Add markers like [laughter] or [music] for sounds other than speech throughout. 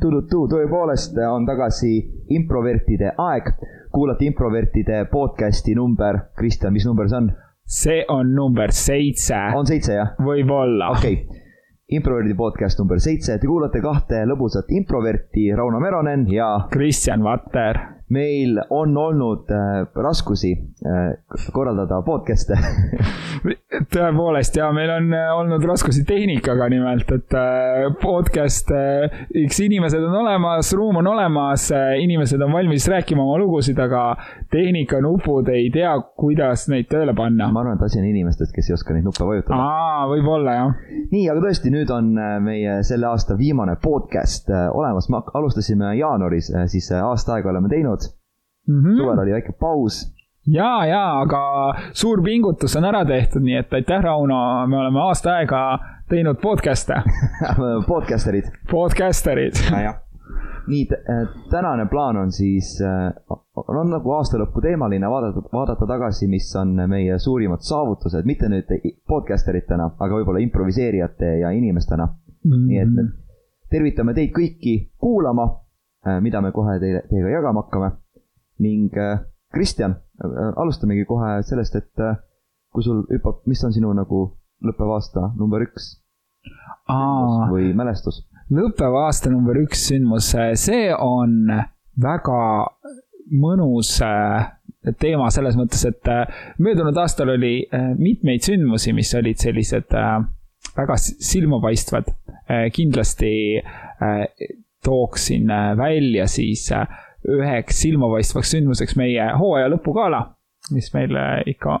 Tudutu, tõepoolest on tagasi improvertide aeg. kuulate improvertide podcast'i number, Kristjan, mis number see on? see on number seitse. on seitse jah? võib-olla. okei okay., improverdi podcast number seitse, te kuulate kahte lõbusat improverti, Rauno Meronen ja. Kristjan Vatter meil on olnud äh, raskusi äh, korraldada podcast'e [laughs] tõepoolest ja meil on äh, olnud raskusi tehnikaga nimelt, et podcast eks inimesed on olemas, ruum on olemas, inimesed on valmis rääkima oma lugusid, aga tehnikanupud ei tea, kuidas neid tööle panna. ma arvan, et asi on inimestes, kes ei oska neid nuppe vajutada. aa, võib-olla jah. nii, aga tõesti, nüüd on meie selle aasta viimane podcast olemas, me alustasime jaanuaris, siis aasta aega oleme teinud mm. -hmm. suvel oli väike paus. ja, ja, aga suur pingutus on ära tehtud, nii et aitäh, Rauno, me oleme aasta aega teinud podcast'e [laughs] Podcasterid. Podcasterid. nii, tänane plaan on siis, on nagu aastalõpu teemaline vaadata, vaadata tagasi, mis on meie suurimad saavutused, mitte nüüd podcasteritena, aga võib-olla improviseerijate ja inimestena mm. -hmm. nii et me tervitame teid kõiki kuulama, mida me kohe teile, teiega jagama hakkame ning äh, Kristjan, äh, alustamegi kohe sellest, et äh, kui sul hüppab, mis on sinu nagu lõppev aasta number üks Aa, või mälestus? lõppev aasta number üks sündmus, see on väga mõnus teema selles mõttes, et möödunud aastal oli mitmeid sündmusi, mis olid sellised väga silmapaistvad. kindlasti tooksin välja siis üheks silmapaistvaks sündmuseks meie hooaja lõpugala, mis meil ikka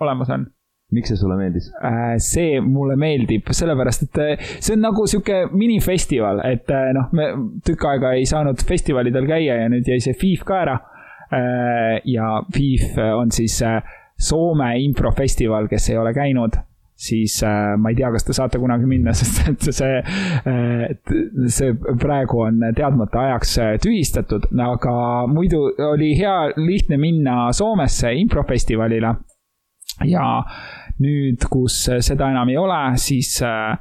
olemas on miks see sulle meeldis? Äh, see mulle meeldib sellepärast, et äh, see on nagu sihuke minifestival, et äh, noh, me tükk aega ei saanud festivalidel käia ja nüüd jäi see FIF ka ära. ja FIF on siis Soome improfestival, kes ei ole käinud siis äh, ma ei tea, kas te saate kunagi minna, [laughs] sest et see äh,, see praegu on teadmata ajaks äh, tühistatud, aga muidu oli hea lihtne minna Soomesse improfestivalile. ja nüüd, kus seda enam ei ole, siis äh,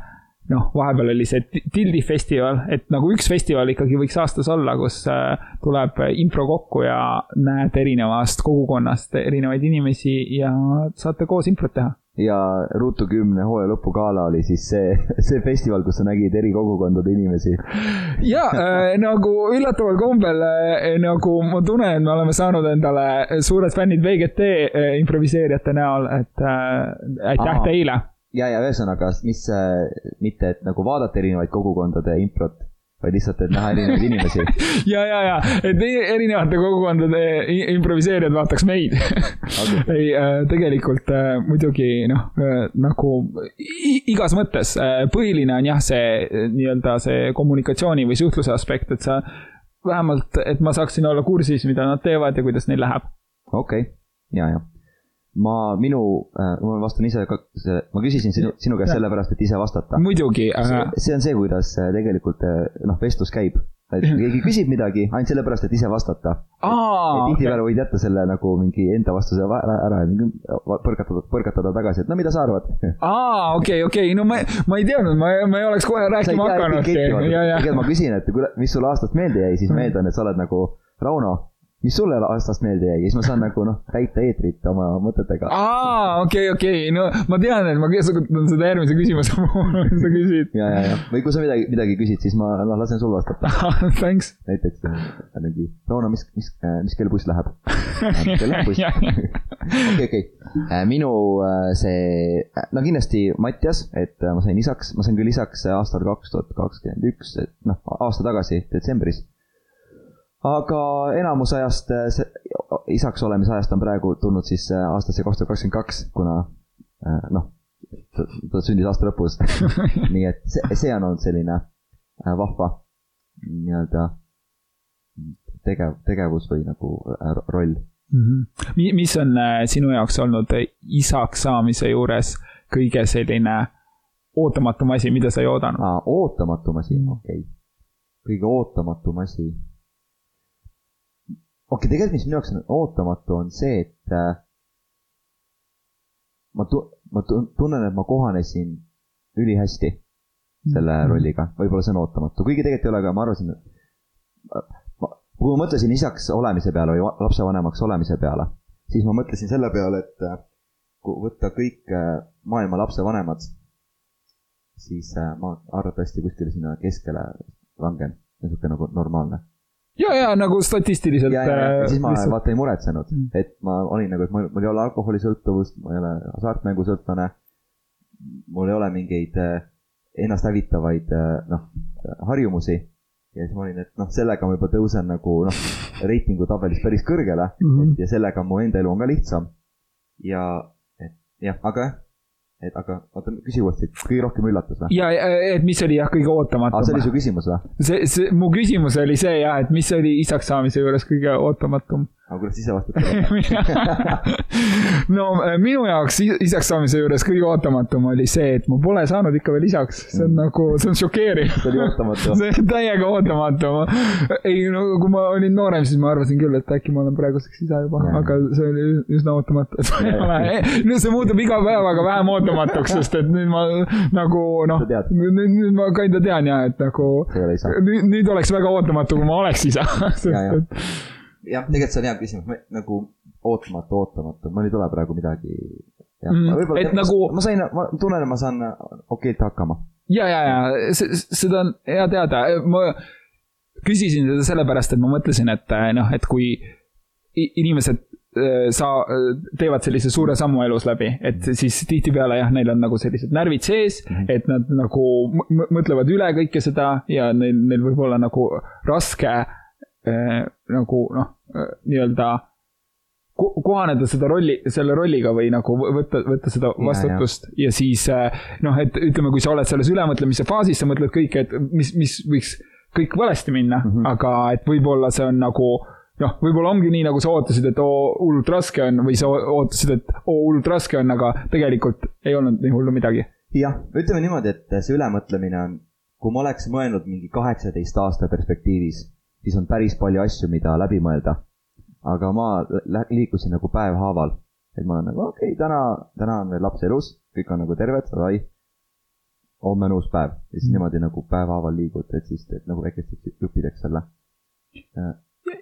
noh, vahepeal oli see Tildi festival, et nagu üks festival ikkagi võiks aastas olla, kus äh, tuleb impro kokku ja näed erinevast kogukonnast erinevaid inimesi ja saate koos improt teha ja Ruutu kümne hooaja lõpugala oli siis see, [laughs] see festival, kus sa nägid eri kogukondade inimesi. ja [laughs] äh, nagu üllataval kombel äh, nagu ma tunnen, et me oleme saanud endale suured fännid VGT äh, improviseerijate näol, et äh, aitäh teile. ja, ja ühesõnaga, mis äh,, mitte et nagu vaadata erinevaid kogukondade improt vaid lihtsalt, et näha erinevaid inimesi [laughs] ja, ja, ja, et erinevate kogukondade improviseerijad vaataks meid okay. [laughs] ei äh,, tegelikult äh, muidugi noh äh,, nagu igas mõttes põhiline on jah, see nii-öelda see kommunikatsiooni või suhtluse aspekt, et sa vähemalt, et ma saaksin olla kursis, mida nad teevad ja kuidas neil läheb. okei okay., ja, ja ma, minu äh,, ma vastan ise ka, ma küsisin sinu, sinu käest sellepärast, et ise vastata. muidugi aga.... see on see, kuidas äh, tegelikult äh, noh, vestlus käib. et keegi küsib midagi ainult sellepärast, et ise vastata. tihtipeale võid jätta selle nagu mingi enda vastuse ära, ära ja põrgatada, põrgatada tagasi, et no mida sa arvad. aa, okei, okei, no ma, ma ei teadnud, ma, ma ei oleks kohe rääkima hakanud. tegelikult ma küsin, et mis sulle aastast meelde jäi, siis ma eeldan, et sa oled nagu Rauno mis sulle aastast meelde jäi, siis ma saan nagu noh, täita eetrit oma mõtetega. aa, okei okay,, okei okay., no ma tean, et ma kasutan seda järgmise küsimuse [laughs] puhul, mis sa küsid. ja, ja, ja, või kui sa midagi, midagi küsid, siis ma noh, lasen sul vastata [laughs] Thanks. näiteks mingi, Rauno, mis, mis, mis kell buss läheb? [laughs] kell läheb buss. okei, okei, äh, minu äh, see, äh, no kindlasti Mattias, et ma sain isaks, ma sain küll isaks aastal kaks tuhat kakskümmend üks, et noh, aasta tagasi detsembris aga enamus ajast, eh, isaks olemise ajast on praegu tulnud siis eh, aastasse kaks tuhat kakskümmend kaks, kuna eh, noh, ta sündis aasta lõpus [laughs] nii et see, see on olnud selline vahva nii-öelda tegev, tegevus või nagu roll mm. -hmm. mis on sinu jaoks olnud isaks saamise juures kõige selline ootamatum asi, mida sa ei oodanud? ootamatum asi, okei okay.. kõige ootamatum asi okei okay,, tegelikult mis minu jaoks on ootamatu, on see, et äh, ma tu-, ma tu-, tunnen, et ma kohanesin ülihästi selle Mhm. rolliga, võib-olla see on ootamatu, kuigi tegelikult ei ole, aga ma arvasin, kui ma mõtlesin isaks olemise peale või va- lapsevanemaks olemise peale, siis ma mõtlesin selle peale, et äh, kui võtta kõik äh, maailma lapsevanemad, siis äh, ma arvatavasti kuskile sinna keskele langen, niisugune nagu normaalne. ja, ja nagu statistiliselt. ja, ja, ja siis ma vaata ei muretsenud Mm., et ma olin nagu, et mul, mul ei ole alkoholisõltuvust, ma ei ole hasartmängusõltlane. mul ei ole mingeid äh, ennast hävitavaid äh, noh, harjumusi. ja siis ma olin, et noh, sellega ma juba tõusen nagu noh, reitingutabelis päris kõrgele Mhm. ja sellega mu enda elu on ka lihtsam. ja, et jah, aga jah, et aga oota, küsi uuesti, kõige rohkem üllatus või? ja, et mis oli jah, kõige aa, see oli ootamatum. su küsimus või? see, see, mu küsimus oli see jah, et mis oli isaks saamise juures kõige ootamatum. aga kuidas ise vastad? [laughs] no äh, minu jaoks isaks saamise juures kõige ootamatum oli see, et ma pole saanud ikka veel isaks, see on nagu, see on šokeeriv. see oli ootamatu. [laughs] see on täiega ootamatu. ei no kui ma olin noorem, siis ma arvasin küll, et äkki ma olen praeguseks isa juba, aga see oli üsna ootamatu, et ma ei ole. [laughs] no see muutub iga päevaga vähem ootamatuks, sest et nüüd ma nagu noh nüüd, nüüd ma kinda tean ja et nagu nüüd, nüüd oleks väga ootamatu, kui ma oleks isa, [laughs] jah, tegelikult see on hea küsimus, nagu ootamatu, ootamatu, mul ei tule praegu midagi. Mm, et nagu- ma sain, ma tunnen, et ma saan okeilt hakkama. ja, ja, ja se- seda on hea teada, ma küsisin seda sellepärast, et ma mõtlesin, et eh, noh, et kui inimesed sa-, teevad sellise suure sammu elus läbi, et siis tihtipeale jah, neil on nagu sellised närvid sees mm. -hmm. et nad nagu mõtlevad üle kõike seda ja neil, neil võib olla nagu raske eh, nagu noh, nii-öelda ko- kohaneda seda rolli, selle rolliga või nagu võ- võtta, võtta seda ja. vastutust ja, ja siis äh, noh, et ütleme, kui sa oled selles ülemõtlemise faasis, sa mõtled kõike, et mis, mis võiks kõik valesti minna mm. -hmm. aga et võib-olla see on nagu noh, võib-olla ongi nii, nagu sa ootasid, et oo, hullult raske on või sa ootasid, et oo, hullult raske on, aga tegelikult ei olnud nii hullu midagi. jah, ütleme niimoodi, et see ülemõtlemine on, kui ma oleks mõelnud mingi kaheksateist aasta perspektiivis, siis on päris palju asju, mida läbi mõelda. aga ma liikusin nagu päevhaaval, et ma olen nagu okei okay,, täna, täna on veel laps elus, kõik on nagu terved, davai. homme on uus päev ja siis Mm. niimoodi nagu päevhaaval liigud, et siis teed nagu väikesteks juppideks selle.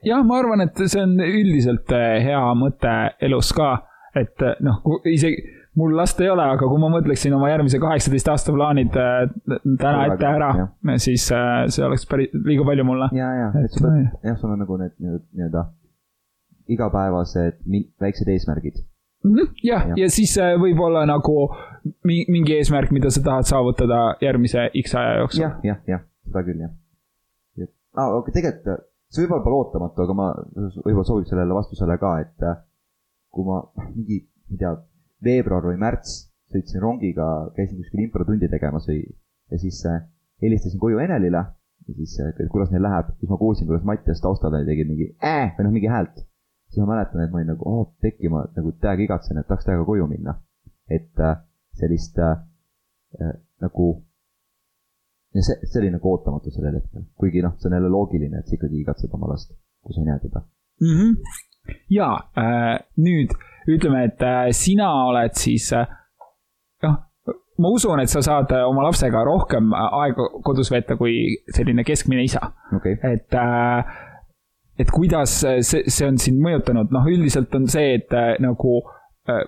jah, ma arvan, et see on üldiselt eh, hea mõte elus ka, et eh, noh, isegi mul last ei ole, aga kui ma mõtleksin oma järgmise kaheksateist aasta plaanid eh, täna ette ära siis see oleks päris liiga palju mulle. ja, ja, Et pead no, jah, sul on nagu need nii- nii-öelda igapäevased väiksed eesmärgid. Mhm, jah, ja siis eh, võib olla nagu mi- mingi eesmärk, mida sa tahad saavutada järgmise X aja jooksul. jah, jah, jah, seda küll jah. aga tegelikult see võib olla pole ootamatu, aga ma võib-olla sobib sellele vastusele ka, et äh, kui ma mingi, ma ei tea, veebruar või märts sõitsin rongiga, käisin kuskil improtundi tegemas või ja siis äh, helistasin koju Enelile ja siis äh, kuidas neil läheb, siis ma kuulsin, kuidas Mattias taustal tegi mingi äh, või noh, mingi häält. siis ma mäletan, et ma olin nagu, oh pekki, ma nagu täiega igatsen, et tahaks täiega koju minna. et sellist äh, nagu ja see, see oli nagu ootamatu sellel hetkel, kuigi noh, see on jälle loogiline, et sa ikkagi igatsed oma last, kui sa ei näe teda. mm. -hmm. ja äh, nüüd ütleme, et äh, sina oled siis äh, noh, ma usun, et sa saad äh, oma lapsega rohkem äh, aega kodus veeta kui selline keskmine isa, okay., et äh, et kuidas äh, see, see on sind mõjutanud, noh, üldiselt on see, et nagu äh,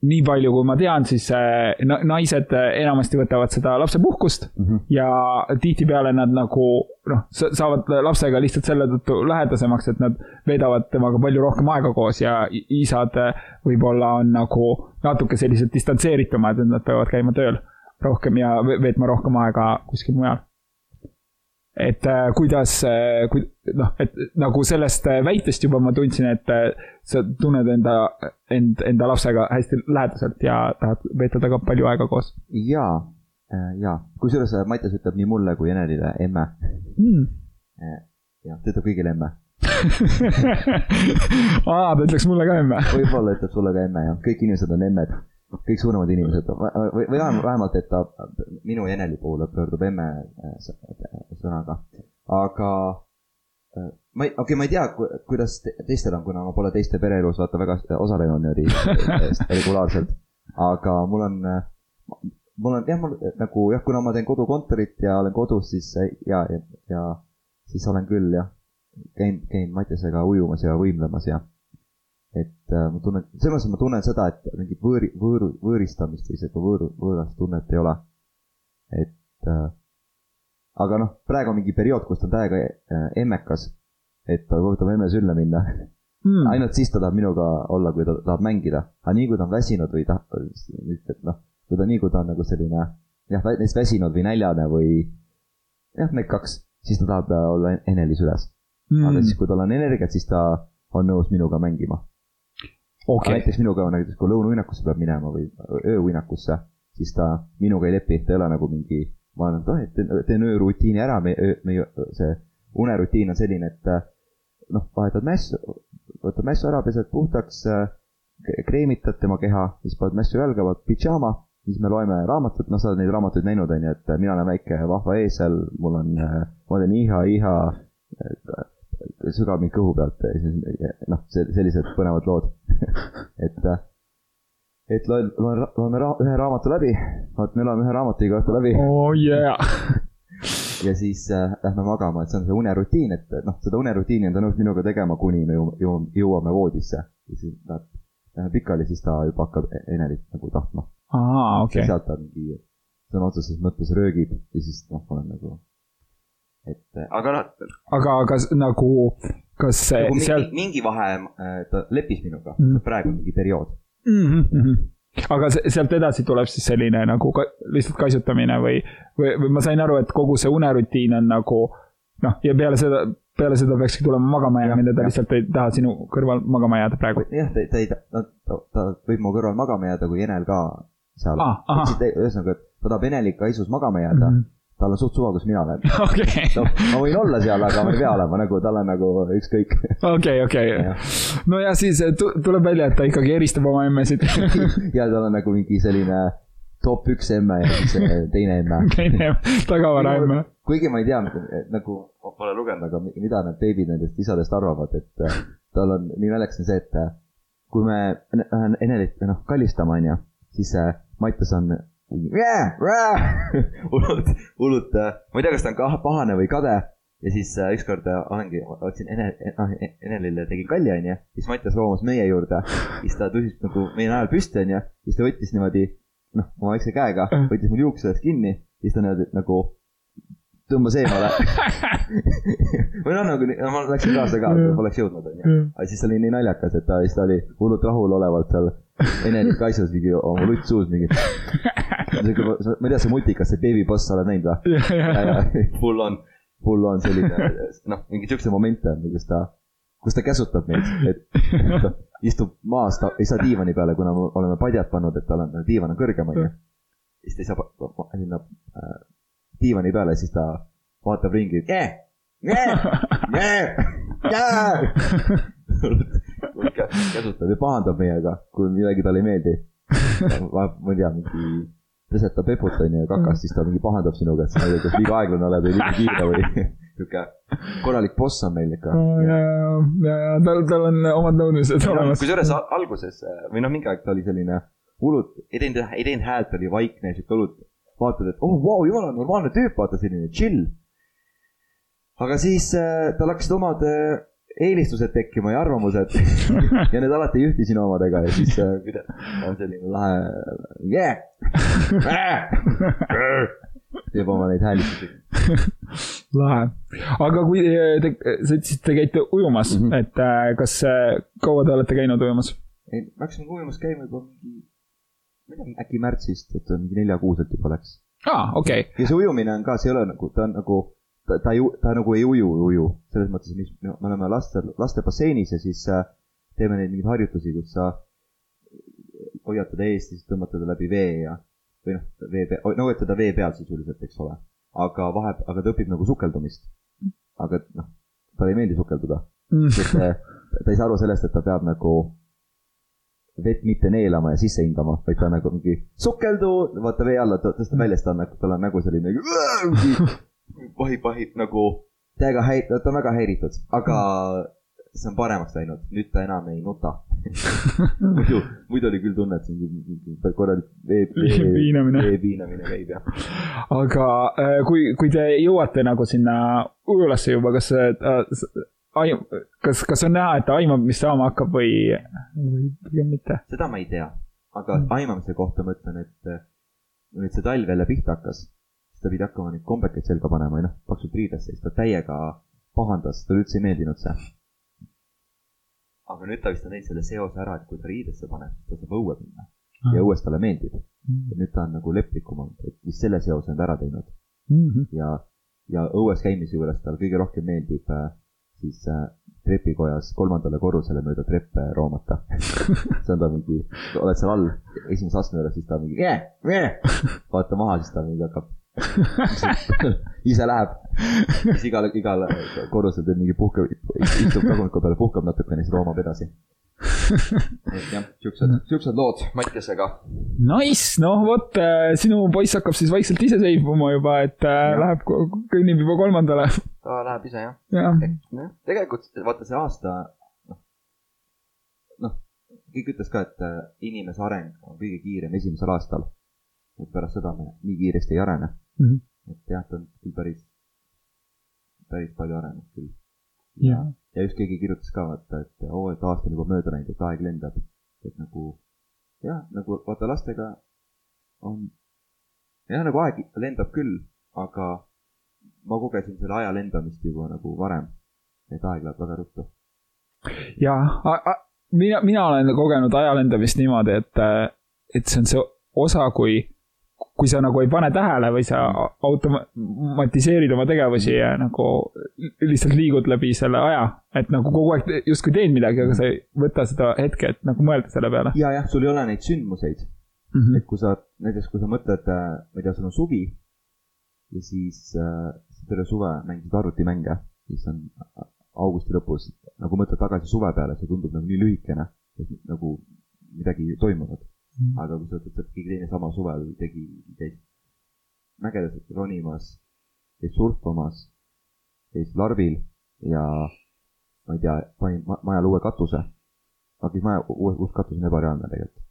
nii palju, kui ma tean, siis äh, na- naised äh, enamasti võtavad seda lapsepuhkust mm. -hmm. ja tihtipeale nad nagu noh, saavad lapsega lihtsalt selle tõttu lähedasemaks, et nad veedavad temaga palju rohkem aega koos ja isad äh, võib-olla on nagu natuke sellised distantseeritumad, et nad peavad käima tööl rohkem ja ve- veetma rohkem aega kuskil mujal. Et äh, kuidas äh,, kui noh, et nagu sellest äh, väitest juba ma tundsin, et sa tunned enda, end, enda lapsega hästi lähedaselt ja tahad veeta temaga palju aega koos jaa, jaa, kusjuures Mattias ütleb nii mulle kui Enelile emme. mm.. jah, ta ütleb kõigile emme. [laughs] aa, ta ütleks mulle ka emme. võib-olla ütleb sulle ka emme jah, kõik inimesed on emmed. Kõik suuremad inimesed või, või vähemalt, et ta minu Eneli poole pöördub emme äh, s- sõnaga. aga äh, ma ei, okei okay,, ma ei tea, kuidas te- teistel on, kuna ma pole teiste pereelus vaata väga osalenud niimoodi äh, [laughs] regulaarselt. aga mul on, mul on jah, mul nagu jah, kuna ma teen kodukontorit ja olen kodus, siis ja, ja, ja siis olen küll jah, käin, käin Mattiasega ujumas ja võimlemas ja et äh, ma tunnen, selles mõttes ma tunnen seda, et mingit võõri, võõru, võõristamist või seda võõr, võõrast tunnet ei ole. et äh, aga noh, praegu on mingi periood, kus ta on täiega äh, emmekas, et ta kohtab emme sülle minna. Mm.. ainult siis ta tahab minuga olla, kui ta tahab mängida, aga nii kui ta on väsinud või ta, et noh, kui ta, nii kui ta on nagu selline jah, näiteks väsinud või näljane või jah, need kaks, siis ta tahab olla Enelis üles. Mm.. aga siis, kui tal on energiat, siis ta on nõus minuga mängima okay.. näiteks minuga näiteks, kui lõunauinnakusse peab minema või ööuinnakusse, siis ta minuga ei lepi, ta ei ole nagu mingi, ma olen, et oh, et teen öörutiini ära, meie, meie see unerutiin on selline, et noh, vahetad mässu, võtad mässu ära, pesed puhtaks, kreemitad tema keha, siis paned mässu jalga, paned pidžaama, siis me loeme raamatut, noh, sa oled neid raamatuid näinud, on ju, et mina olen väike vahva eesel, mul on, ma teen iha, iha, sügab mind kõhu pealt, noh, sellised põnevad lood. [laughs] Et, et loen, loen, loeme ra ühe raamatu läbi, vot me loeme ühe raamatu iga õhtu läbi. Oh yeah. [laughs] Ja siis äh, lähme magama, et see on see unerutiin, et noh, seda unerutiini on ta nõus minuga tegema, kuni me jõuame, jõuame voodisse. ja siis läheb, läheme pikali, siis ta juba hakkab e-, Enelit nagu tahtma. aa, okei. okay.. sealt ta mingi sõna otseses mõttes röögib ja siis noh, olen nagu et äh, aga noh. aga kas nagu, kas nagu mingi, seal. mingi vahe, äh, ta leppis minuga mm, -hmm. praegu mingi periood mm. -hmm aga sealt edasi tuleb siis selline nagu ka, lihtsalt kaisutamine või, või, või ma sain aru, et kogu see unerutiin on nagu noh, ja peale seda, peale seda peakski tulema magama jäämine, ta lihtsalt ei taha sinu kõrval magama jääda praegu. jah, ta, ta ei, ta, ta, ta võib mu kõrval magama jääda, kui Enel ka seal ah,. ühesõnaga, et ta tahab Eneliga isus magama jääda mm. -hmm tal on suht suva, kus mina olen [laughs] okay.. No, ma võin olla seal, aga ma ei pea [laughs] olema, nagu tal on nagu ükskõik. okei, okei. no ja siis eh, tuleb välja, et ta ikkagi eristab oma emmesid [laughs] ja tal on nagu mingi selline top üks emme ja siis eh, teine emme. teine tagavara emme. kuigi ma ei tea, nagu ma pole lugenud, aga mida need beebid nendest isadest arvavad, et tal on nii naljakas on see, et kui me Enelit noh kallistame, onju, siis Mattias on [laughs] hullult, hullult, äh, ma ei tea, kas ta on pahane või kade. ja siis äh, ükskord äh, olengi, otsin Ene, noh Enelile tegin kalli, onju. siis Mattias roomas meie juurde. siis ta tõusis nagu meie najal püsti, onju. siis ta võttis niimoodi, noh, oma väikse käega, võttis mul juuksedest kinni. siis ta niimoodi nagu tõmbas eemale [laughs] või noh, nagu ma läksin kaasa ka, poleks jõudnud, onju. aga siis oli nii naljakas, et ta, siis ta oli hullult rahulolevalt seal Enelit kaisus mingi oma lutt suus mingi. ma ei tea, see multikas, see Baby Boss, sa oled näinud või? full on, full on selline, [laughs] noh, mingi siukse momente on, kus ta, kus ta käsutab meid, et ta istub maas, ta ei saa diivani peale, kuna me oleme padjad pannud, et tal on, diivan on kõrgem, onju. siis ta ei saa sinna äh, diivani peale, siis ta vaatab ringi, käsutab ja pahandab meiega, kui midagi talle ei meeldi. ma ei tea, mingi tõstab peput onju ja kakas, siis ta mingi pahandab sinuga, et sa ei tea, kas liiga aeglane oled või liiga kiire või [laughs] sihuke korralik boss on meil ikka. ja, ja, ja, ja tal, tal on omad nõudmised olemas. kusjuures alguses või noh, mingi aeg ta oli selline hullult, ei teinud, ei teinud häält, oli vaikne, sihuke hullult. vaatad, et oh vau jumala normaalne tüüp, vaata selline chill. aga siis äh, tal hakkasid omad äh, eelistused tekkima ja arvamused [laughs] ja need alati ei ühti sinu omadega ja siis äh, on selline lahe yeah! [laughs] teeb oma neid häälistusi. lahe, aga kui te, sa ütlesid, te käite ujumas mm, -hmm. et äh, kas äh, kaua te olete käinud ujumas? ei, me hakkasime ujumas käima juba mingi, ma ei tea, äkki märtsist, et mingi neljakuuselt juba läks. aa, okei okay.. ja see ujumine on ka, see ei ole nagu, ta on nagu ta, ta ei, ta nagu ei uju, uju, selles mõttes, mis me oleme laste, lastebasseinis ja siis äh, teeme neid mingeid harjutusi, kus sa hoiad teda eest ja siis tõmbad teda läbi vee ja või noh, vee peal, no hoiad teda vee peal sisuliselt, eks ole. aga vahe, aga ta õpib nagu sukeldumist. aga noh, talle ei meeldi sukelduda mm., äh, ta ei saa aru sellest, et ta peab nagu vett mitte neelama ja sisse hingama, vaid ta nagu mingi sukeldu, vaata vee alla, tõstab välja, siis ta on nagu, tal on nägu selline mingi [laughs] vahib nagu täiega häi-, ta on väga häiritud, aga see on paremaks läinud, nüüd ta enam ei nuta. [laughs] muidu, muidu oli küll tunne, et mingi korralik vee, vee, Piinamine. vee piinamine käib ja. aga äh, kui, kui te jõuate nagu sinna ujulasse juba, kas äh, aim-, kas, kas on näha, et ta aimab, mis saama hakkab või, või pigem mitte? seda ma ei tea, aga aimamise kohta ma ütlen, et äh, nüüd see talv jälle pihta hakkas, ta pidi hakkama neid kombekaid selga panema ja noh, paksult riidesse, siis ta täiega pahandas, talle üldse ei meeldinud see. aga nüüd ta vist on teinud selle seose ära, et kui ta riidesse paneb, siis ta saab õue minna ja õues talle meeldib. ja nüüd ta on nagu leplikum olnud, et vist selle seose on ta ära teinud Mhm. ja, ja õues käimise juures talle kõige rohkem meeldib äh, siis äh, trepikojas kolmandale korrusele mööda treppe roomata. [laughs] see on ta mingi, oled seal all esimese astme juures, siis ta mingi yeah,, yeah. vaata maha, siis ta mingi hakkab. [laughs] ise läheb, siis igal, igal korrusel teeb mingi puhke, istub tagumikku peale, puhkab natukene, siis roomab edasi. et [laughs] jah, siuksed, siuksed lood Mattiasega. Nice, noh vot, sinu poiss hakkab siis vaikselt ise seibuma juba, et äh, Jah. läheb, kõnnib juba kolmandale. ta läheb ise jah. jah, noh, tegelikult vaata see aasta, noh, noh, keegi ütles ka, et äh, inimese areng on kõige kiirem esimesel aastal. Et pärast seda me nii kiiresti ei arene. Mhm. et jah, ta on küll päris, päris palju arenenud küll. ja, ja just keegi kirjutas ka vaata, et oo, et aasta on juba mööda läinud, et aeg lendab. et nagu jah, nagu vaata lastega on, jah, nagu aeg lendab küll, aga ma kogesin selle aja lendamist juba nagu varem. et aeg läheb väga ruttu. ja mina, mina olen kogenud ajalendamist niimoodi, et, et see on see osa, kui, kui sa nagu ei pane tähele või sa automatiseerid oma tegevusi ja nagu lihtsalt liigud läbi selle aja, et nagu kogu aeg justkui teed midagi, aga sa ei võta seda hetke, et nagu mõelda selle peale ja, jah, sul ei ole neid sündmuseid, mm. -hmm. et kui sa näiteks, kui sa mõtled, ma ei tea, sul on suvi ja siis äh, terve suve mängisid arvutimänge, siis on augusti lõpus nagu mõtled tagasi suve peale, see tundub nagu nii lühikene, et nagu midagi ei toimunud. Aga kui sa võtad, et keegi teine sama suvel tegi, käis mägedes ronimas, käis surfamas, käis larvil ja ma ei tea, pani ma- majale uue katuse. aga siis maja, uus, uus katus on ebareaalne tegelikult.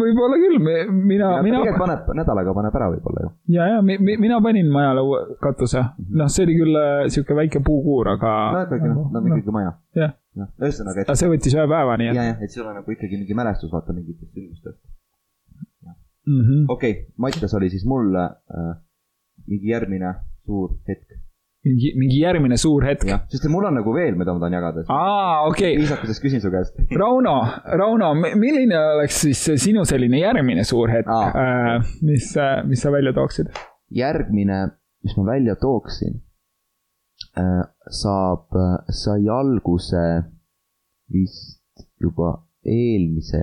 Võib-olla küll, mina, mina, tegelikult paneb, nädalaga paneb ära võib-olla ju. ja, ja mi, mi, mina panin majale uue katuse, noh, see oli küll äh, sihuke väike puukuur, aga. no ikkagi noh, no ikkagi maja. jah, noh, ühesõnaga, aga see võttis ühe päeva, nii ja, et. jah, et sul on nagu ikkagi mingi mälestus vaata mingitest sündmustest. -hmm. okei Mattias oli siis mul äh, mingi järgmine suur hetk. mingi, mingi järgmine suur hetk. sest mul on nagu veel, mida ma tahan jagada. aa, okei okay., viisakusest küsin su käest. [laughs] Rauno, Rauno, milline oleks siis sinu selline järgmine suur hetk Aa. äh,, mis, mis sa välja tooksid? järgmine, mis ma välja tooksin, saab, sai alguse vist juba eelmise,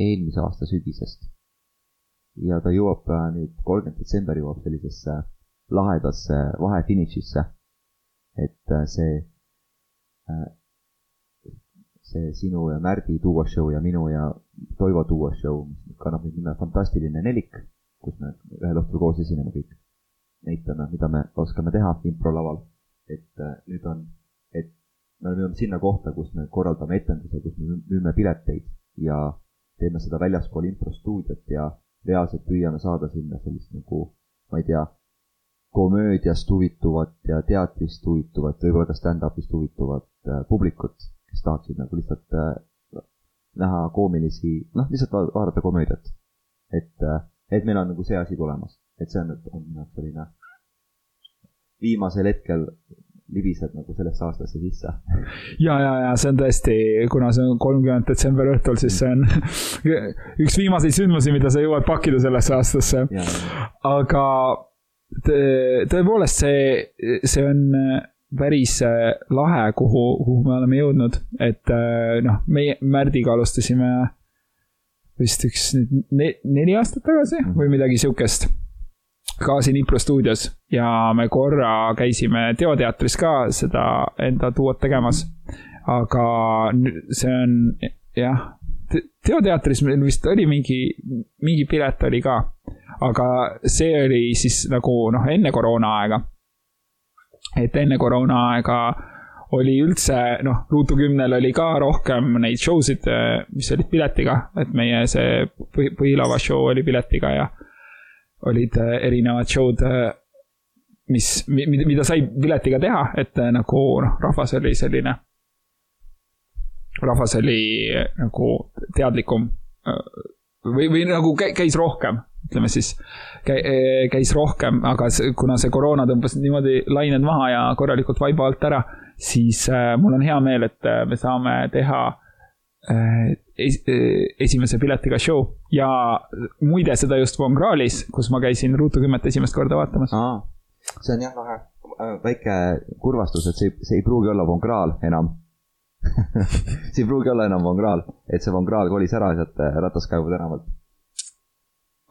eelmise aasta sügisest. ja ta jõuab äh, nüüd, kolmkümmend detsember jõuab sellisesse lahedasse vahefinišisse. et äh, see, see sinu ja Märdi duo show ja minu ja Toivo duo show, mis kannab nüüd nime Fantastiline nelik, kus me ühel õhtul koos esineme kõik. näitame, mida me oskame teha improlaval. et äh, nüüd on, et me oleme jõudnud sinna kohta, kus me korraldame etenduse, kus me müüme pileteid ja teeme seda väljaspool improstuudiot ja reaalselt püüame saada sinna sellist nagu, ma ei tea, komöödiast huvituvat ja teatrist huvituvat, võib-olla ka stand-up'ist huvituvat äh, publikut, kes tahaksid nagu lihtsalt äh, näha koomilisi, noh, lihtsalt va- vaadata komöödiat. et äh,, et meil on nagu see asi tulemas, et see on nüüd, on minu jaoks selline viimasel hetkel libised nagu sellesse aastasse sisse. ja, ja, ja see on tõesti, kuna see on kolmkümmend detsember õhtul, siis see on [laughs] üks viimaseid sündmusi, mida sa jõuad pakkida sellesse aastasse. aga tõepoolest, see, see on päris äh, lahe, kuhu, kuhu me oleme jõudnud, et äh, noh, meie Märdiga alustasime vist üks ne, neli aastat tagasi või midagi sihukest. ka siin Impro stuudios ja me korra käisime Teoteatris ka seda enda duot tegemas. aga see on jah, Teoteatris meil vist oli mingi, mingi pilet oli ka aga see oli siis nagu noh, enne koroona aega. et enne koroonaaega oli üldse, noh, Ruutu kümnel oli ka rohkem neid show sid, mis olid piletiga, et meie see põhi, põhilava show oli piletiga ja olid erinevad show'd, mis, mida sai piletiga teha, et nagu noh, rahvas oli selline, rahvas oli nagu teadlikum või, või nagu käis rohkem ütleme siis, käis rohkem, aga kuna see koroona tõmbas niimoodi lained maha ja korralikult vaiba alt ära, siis äh, mul on hea meel, et äh, me saame teha es esimese piletiga show. Ja muide, seda just Von Krahlis, kus ma käisin Ruutu kümmet esimest korda vaatamas. see on jah lahe, väike kurvastus, et see, see ei pruugi olla Von Krahl enam [laughs] see ei pruugi olla enam Von Krahl, et see Von Krahl kolis ära sealt Rataskaevu tänavalt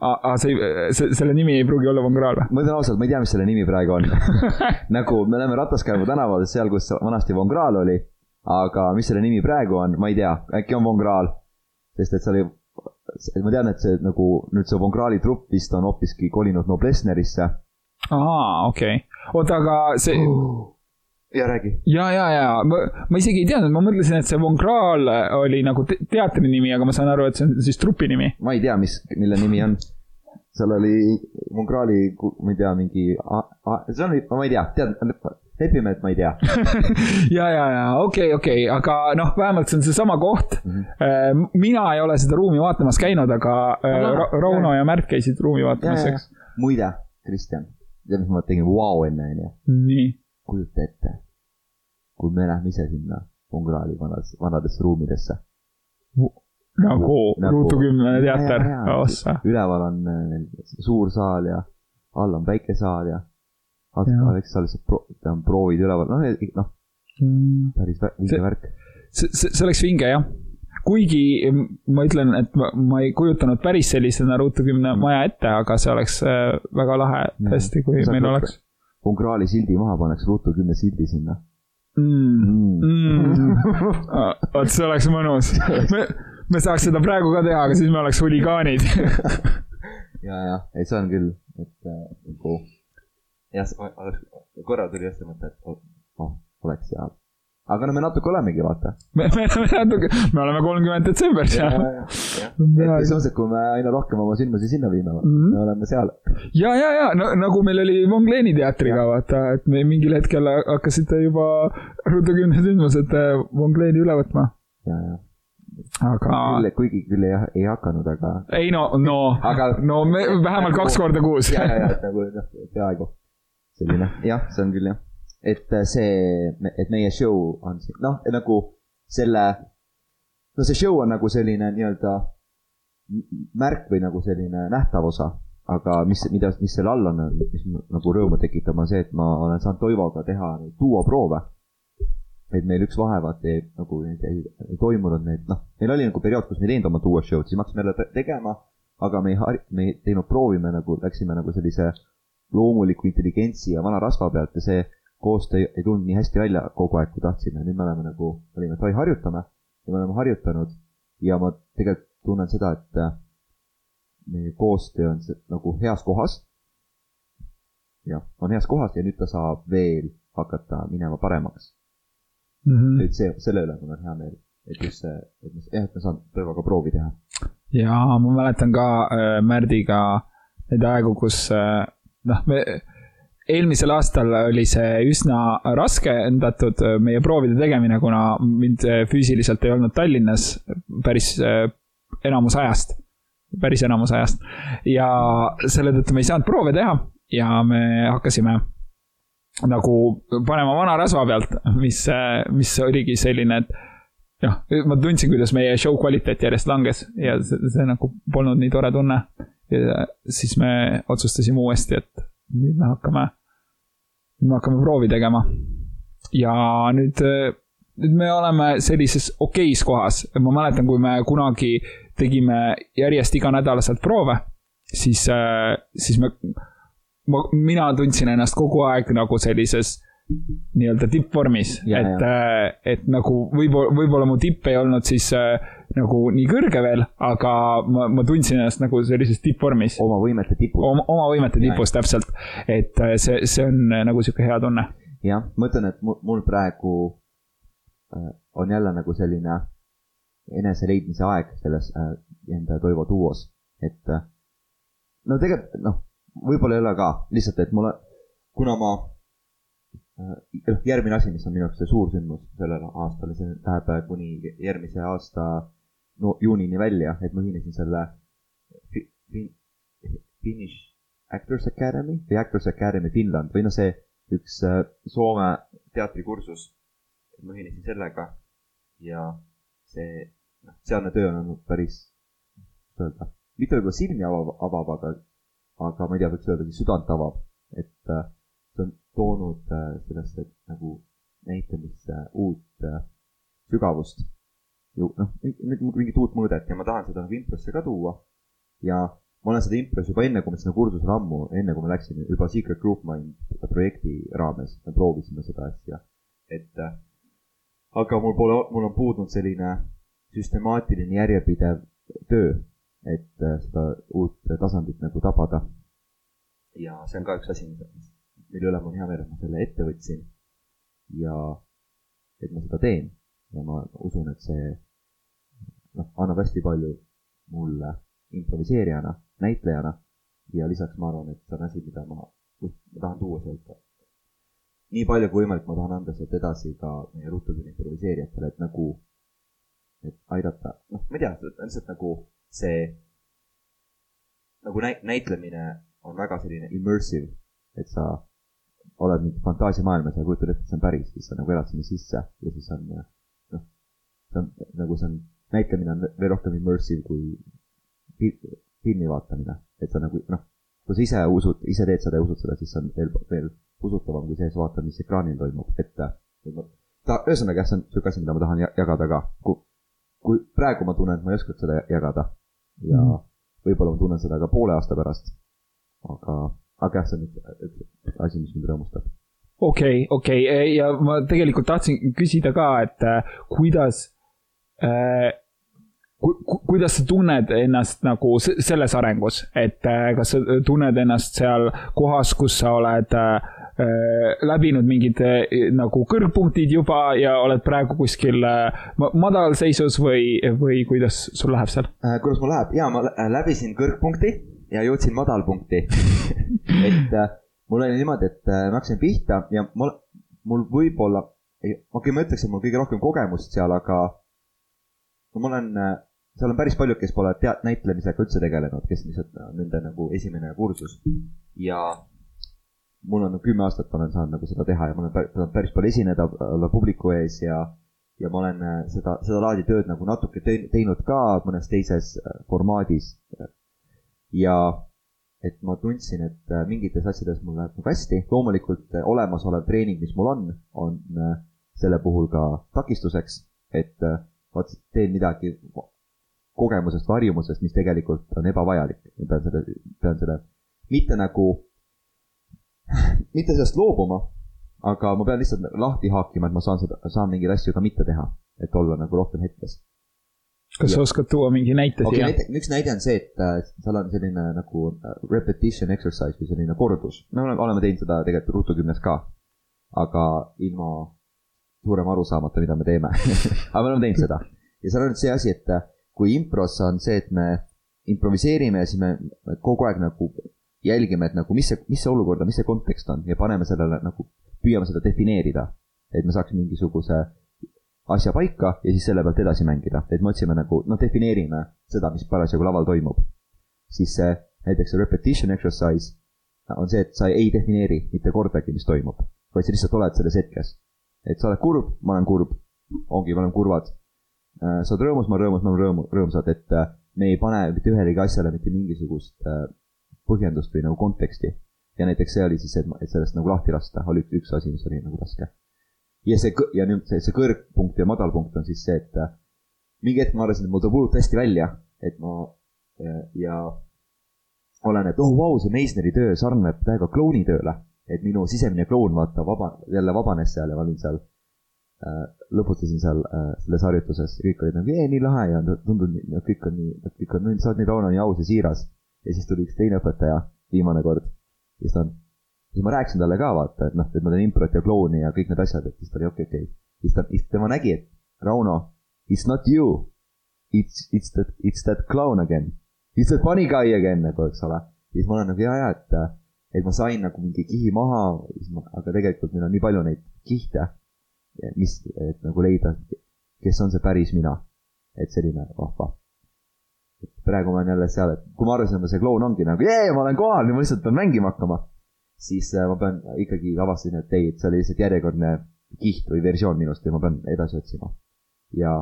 aa, see, see, selle nimi ei pruugi olla Von Krahl või? ma ütlen ausalt, ma ei tea, mis selle nimi praegu on [laughs] nagu me oleme Rataskäigu tänaval, seal, kus vanasti Von Krahl oli, aga mis selle nimi praegu on, ma ei tea, äkki on Von Krahl. sest et seal oli, ma tean, et see nagu nüüd see Von Krahli trupp vist on hoopiski kolinud Noblessnerisse. aa, okei okay., oota, aga see uh ja räägi. ja, ja, ja ma, ma isegi ei teadnud, ma mõtlesin, et see Von Krahl oli nagu te teatri nimi, aga ma saan aru, et see on siis trupi nimi. ma ei tea, mis, mille nimi on. seal oli Von Krahli, ma ei tea, mingi, see on, ma ei tea, tead, lepime, et ma ei tea [laughs] ja, ja, ja okei okay,, okei okay., aga noh, vähemalt see on seesama koht mm. -hmm. mina ei ole seda ruumi vaatamas käinud, aga no, Ra Rauno ja Märt käisid ruumi vaatamas, eks. muide, Kristjan, tead, mis ma tegin vau wow enne, onju? nii kujuta ette, kui me läheme ise sinna Ungraali vanas, vanadesse ruumidesse. nagu, nagu Ruutu kümnene teater, ossa. üleval on äh, suur saal ja all on väike saal ja seal lihtsalt pro, on proovid üleval, noh, noh mm., päris vinge värk. see, see, see oleks vinge jah kuigi ma ütlen, et ma, ma ei kujutanud päris sellisena Ruutu kümne maja ette, aga see oleks äh, väga lahe tõesti, kui meil oleks Ungraali sildi maha, paneks Ruutu kümne sildi sinna. Mm.. Mm. Ah, vot see oleks mõnus. me, me saaks seda praegu ka teha, aga siis me oleks huligaanid. [laughs] Ja, jah, ei, see on küll, et äh, nagu jah, korra tuli just see mõte, et oh, oleks hea aga no me natuke olemegi, vaata. me, me, me natuke, me oleme kolmkümmend detsember seal. selles mõttes, et kui me aina rohkem oma sündmusi sinna viime mm, -hmm. me oleme seal. ja, ja, ja no, nagu meil oli Mongleeni teatriga, vaata, et me mingil hetkel hakkasite juba Ruutu kümne sündmused Mongleeni üle võtma. ja, ja aga. kuigi küll ei, ei hakanud, aga. ei no, no aga..., no me vähemalt kaks korda kuus. ja, ja, ja, et nagu noh, peaaegu selline, jah, see on küll jah et äh, see, et meie show on noh, nagu selle, no see show on nagu selline nii-öelda märk või nagu selline nähtav osa, aga mis, mida, mis selle all on, mis nagu rõõmu tekitab, on see, et ma olen saanud Toivoga teha neid duoproove. et meil üks vahevaat ei, nagu neid ei, ei toimunud neid, noh, meil oli nagu periood, kus me ei teinud oma duo show'd, siis me hakkasime jälle tegema, aga me ei har-, me ei teinud proovi, me nagu läksime nagu sellise loomuliku intelligentsi ja vana rasva pealt ja see koostöö ei tulnud nii hästi välja kogu aeg, kui tahtsime, nüüd me oleme nagu, olime, et oi, harjutame ja me oleme harjutanud ja ma tegelikult tunnen seda, et äh, meie koostöö on nagu heas kohas. jah, on heas kohas ja nüüd ta saab veel hakata minema paremaks mm. -hmm. et see, selle üle mul on hea meel, et just see, et me, jah, et me saame Tõevaga proovi teha. ja ma mäletan ka äh, Märdiga neid aegu, kus äh, noh, me eelmisel aastal oli see üsna raskendatud, äh, meie proovide tegemine, kuna mind äh, füüsiliselt ei olnud Tallinnas päris äh, enamus ajast, päris enamus ajast. ja selle tõttu me ei saanud proove teha ja me hakkasime nagu panema vana rasva pealt, mis, mis oligi selline, et noh, ma tundsin, kuidas meie show kvaliteet järjest langes ja see, see nagu polnud nii tore tunne. ja siis me otsustasime uuesti, et nüüd me hakkame nüüd me hakkame proovi tegema. ja nüüd, nüüd me oleme sellises okeis kohas, ma mäletan, kui me kunagi tegime järjest iganädalaselt proove, siis, siis me, ma, mina tundsin ennast kogu aeg nagu sellises nii-öelda tippvormis, et, et nagu võib-olla, võib-olla mu tipp ei olnud siis äh, nagu nii kõrge veel, aga ma, ma tundsin ennast nagu sellises tippvormis. oma võimete tipus. oma, oma võimete tipus, täpselt. et äh, see, see on äh, nagu sihuke hea tunne. jah, ma ütlen, et mul, mul praegu äh, on jälle nagu selline eneseleidmise aeg selles äh, enda Toivo duos, et äh, no tegelikult noh, võib-olla ei ole ka, lihtsalt, et mulle, kuna ma noh, järgmine asi, mis on minu jaoks see suur sündmus sellel aastal, see läheb kuni järgmise aasta no, juunini välja, et ma ühinesin selle Finnish Actors Academy või Actors Academy Finland või noh, see üks äh, Soome teatrikursus. ma ühinesin sellega ja see, noh, sealne töö on olnud päris, kuidas öelda, mitte võib-olla silmi avav, avav, aga, aga ma ei tea, võiks öelda, südant avav, et äh, see on toonud äh, sellesse nagu näitamisse uut sügavust. ju noh, mingit uut mõõdet ja ma tahan seda nagu improsse ka tuua ja ma olen seda impros juba enne, kui me sinna kursusele ammu, enne kui me läksime juba Secret Group Mind projekti raames, me proovisime seda asja. et äh, aga mul pole, mul on puudunud selline süstemaatiline järjepidev töö, et äh, seda uut tasandit nagu tabada. ja see on ka üks asi, mille üle mul hea meel, et ma selle ette võtsin. ja et ma seda teen ja ma usun, et see noh, annab hästi palju mulle improviseerijana näitlejana. ja lisaks ma arvan, et see on asi, mida ma, ma tahan tuua sealt. nii palju kui võimalik, ma tahan anda sealt edasi ka meie rutuküni improviseerijatele, et nagu, et aidata, noh, ma ei tea, lihtsalt nagu see, nagu näit-, näitlemine on väga selline immersive, et sa oled mingi fantaasiamaailmas ja kujutad ette, et see on päris, siis sa nagu elad sinna sisse ja siis on noh, see on nagu see on, näitlemine on veel rohkem immersive kui filmi vaatamine, et sa nagu noh, kui sa ise usud, ise teed seda ja usud seda, siis see on veel, veel usutavam, kui sees vaatad, mis ekraanil toimub, et ta, ühesõnaga jah, see on niisugune asi, mida ma tahan jagada ka, kui, kui praegu ma tunnen, et ma ei oska seda jagada ja mm. võib-olla ma tunnen seda ka poole aasta pärast, aga, aga jah, see on üks, üks asi, mis mind rõõmustab. Okei okay,, okei okay. ja ma tegelikult tahtsin küsida ka, et äh, kuidas äh, ku, kuidas sa tunned ennast nagu selles arengus, et äh, kas sa tunned ennast seal kohas, kus sa oled äh, äh läbinud mingid äh, nagu kõrgpunktid juba ja oled praegu kuskil äh, madalseisus või, või kuidas sul läheb seal? Kuidas mul läheb, ja ma läbisin kõrgpunkti ja jõudsin madalpunkti [laughs] et äh, mul oli niimoodi, et äh, ma hakkasin pihta ja mul, mul võib-olla, okei okay,, ma ütleks, et mul kõige rohkem kogemust seal, aga no ma olen äh, seal on päris paljud, kes pole teat-, näitlemisega üldse tegelenud, kes lihtsalt äh, nende nagu esimene kursus. ja mul on kümme aastat olen saanud nagu seda teha ja ma olen päris, päris palju esineda, olla publiku ees ja ja ma olen äh, seda, seda laadi tööd nagu natuke teinud ka mõnes teises äh, formaadis. Ja et ma tundsin, et mingites asjades mul läheb nagu hästi, loomulikult olemasolev treening, mis mul on, on selle puhul ka takistuseks, et vot teen midagi kogemusest harjumusest, mis tegelikult on ebavajalik. ma pean selle, pean selle mitte nagu, [laughs] mitte sellest loobuma, aga ma pean lihtsalt lahti haakima, et ma saan seda, saan mingeid asju ka mitte teha, et olla nagu rohkem hetkes. Kas sa oskad tuua mingi näite okay, siia? üks näide on see, et äh, seal on selline nagu äh, repetition exercise või selline kordus. me oleme, oleme teinud seda tegelikult rutukümnes ka, aga ilma suurema arusaamata, mida me teeme [laughs] aga me oleme teinud seda ja seal on nüüd see asi, et äh, kui impros on see, et me improviseerime ja siis me kogu aeg nagu jälgime, et nagu mis see, mis see olukord on, mis see kontekst on ja paneme sellele nagu, püüame seda defineerida. et me saaks mingisuguse asja paika ja siis selle pealt edasi mängida, et me otsime nagu, noh, defineerime seda, mis parasjagu laval toimub. siis see, näiteks repetition exercise on see, et sa ei defineeri mitte kordagi, mis toimub, vaid sa lihtsalt oled selles hetkes. et sa oled kurb, ma olen kurb, ongi, me oleme kurvad Äh, sa oled rõõmus, ma olen rõõmus, me oleme rõõmu, rõõmsad, et äh, me ei pane mitte ühelegi asjale mitte mingisugust äh, põhjendust või nagu konteksti. ja näiteks see oli siis et sellest nagu lahti lasta, oli üks asi, mis oli nagu raske. Ja see, ja nüüd see, see kõrgpunkt ja madalpunkt on siis see, et mingi hetk ma arvasin, et mul tuleb hullult hästi välja, et ma ja olen, et oh vau wow,, see Meisneri töö sarnaneb täiega klouni tööle. et minu sisemine kloun, vaata, vaba, jälle vabanes seal ja ma olin seal Äh, lõputasin seal äh, selles harjutuses ja kõik olid nagu, nii lahe ja tundub, et kõik on nii, kõik on sa oled nii kauna, nii aus ja siiras. ja siis tuli üks teine õpetaja, viimane kord, siis ta on, siis ma rääkisin talle ka vaata, et noh, et ma teen improt ja klouni ja kõik need asjad, et siis ta oli okei okay,, okei okay.. siis ta, siis tema nägi, et Rauno, it's not you. It's, it's that, it's that clown again. It's that funny guy again nagu, eks ole. siis ma olen nagu ja, ja, et, et ma sain nagu mingi kihi maha, aga tegelikult meil on nii palju neid kihte, mis, et nagu leida, kes on see päris mina. et selline vahva praegu ma olen jälle seal, et kui ma arvasin, et see kloun ongi nagu, jee, ma olen kohal, nüüd ma lihtsalt pean mängima hakkama. Siis äh, ma pean ikkagi avastasin, et ei, et see oli lihtsalt järjekordne kiht või versioon minust ja ma pean edasi otsima. ja,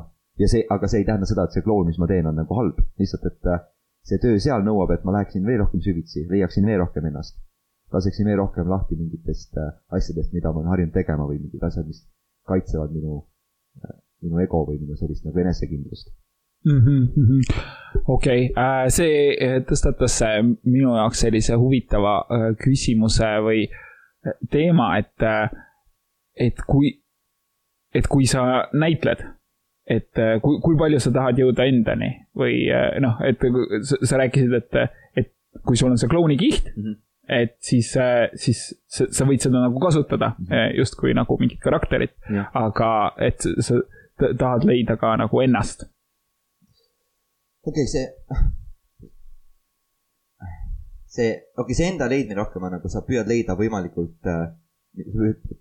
ja see, aga see ei tähenda seda, et see kloun, mis ma teen, on nagu halb, lihtsalt, et äh, see töö seal nõuab, et ma läheksin veel rohkem süvitsi, leiaksin veel rohkem ennast. laseksin veel rohkem lahti mingitest äh, asjadest, mida ma olen harjunud tegema või mingid asjad, mis kaitsevad minu, minu ego või minu sellist nagu enesekindlust. Okei okay., äh, see äh, tõstatas minu jaoks sellise huvitava äh, küsimuse või teema, et, et kui, et kui sa näitled, et kui, kui palju sa tahad jõuda endani või noh, et sa, rääkisid, et, et kui sul on see klounikiht mm, -hmm. et siis, siis sa, sa võid seda nagu kasutada mm -hmm. justkui nagu mingit karakterit, aga et sa tahad leida ka nagu ennast okei okay,, see, see, okei okay,, see enda leidmine rohkem on nagu sa püüad leida võimalikult äh,,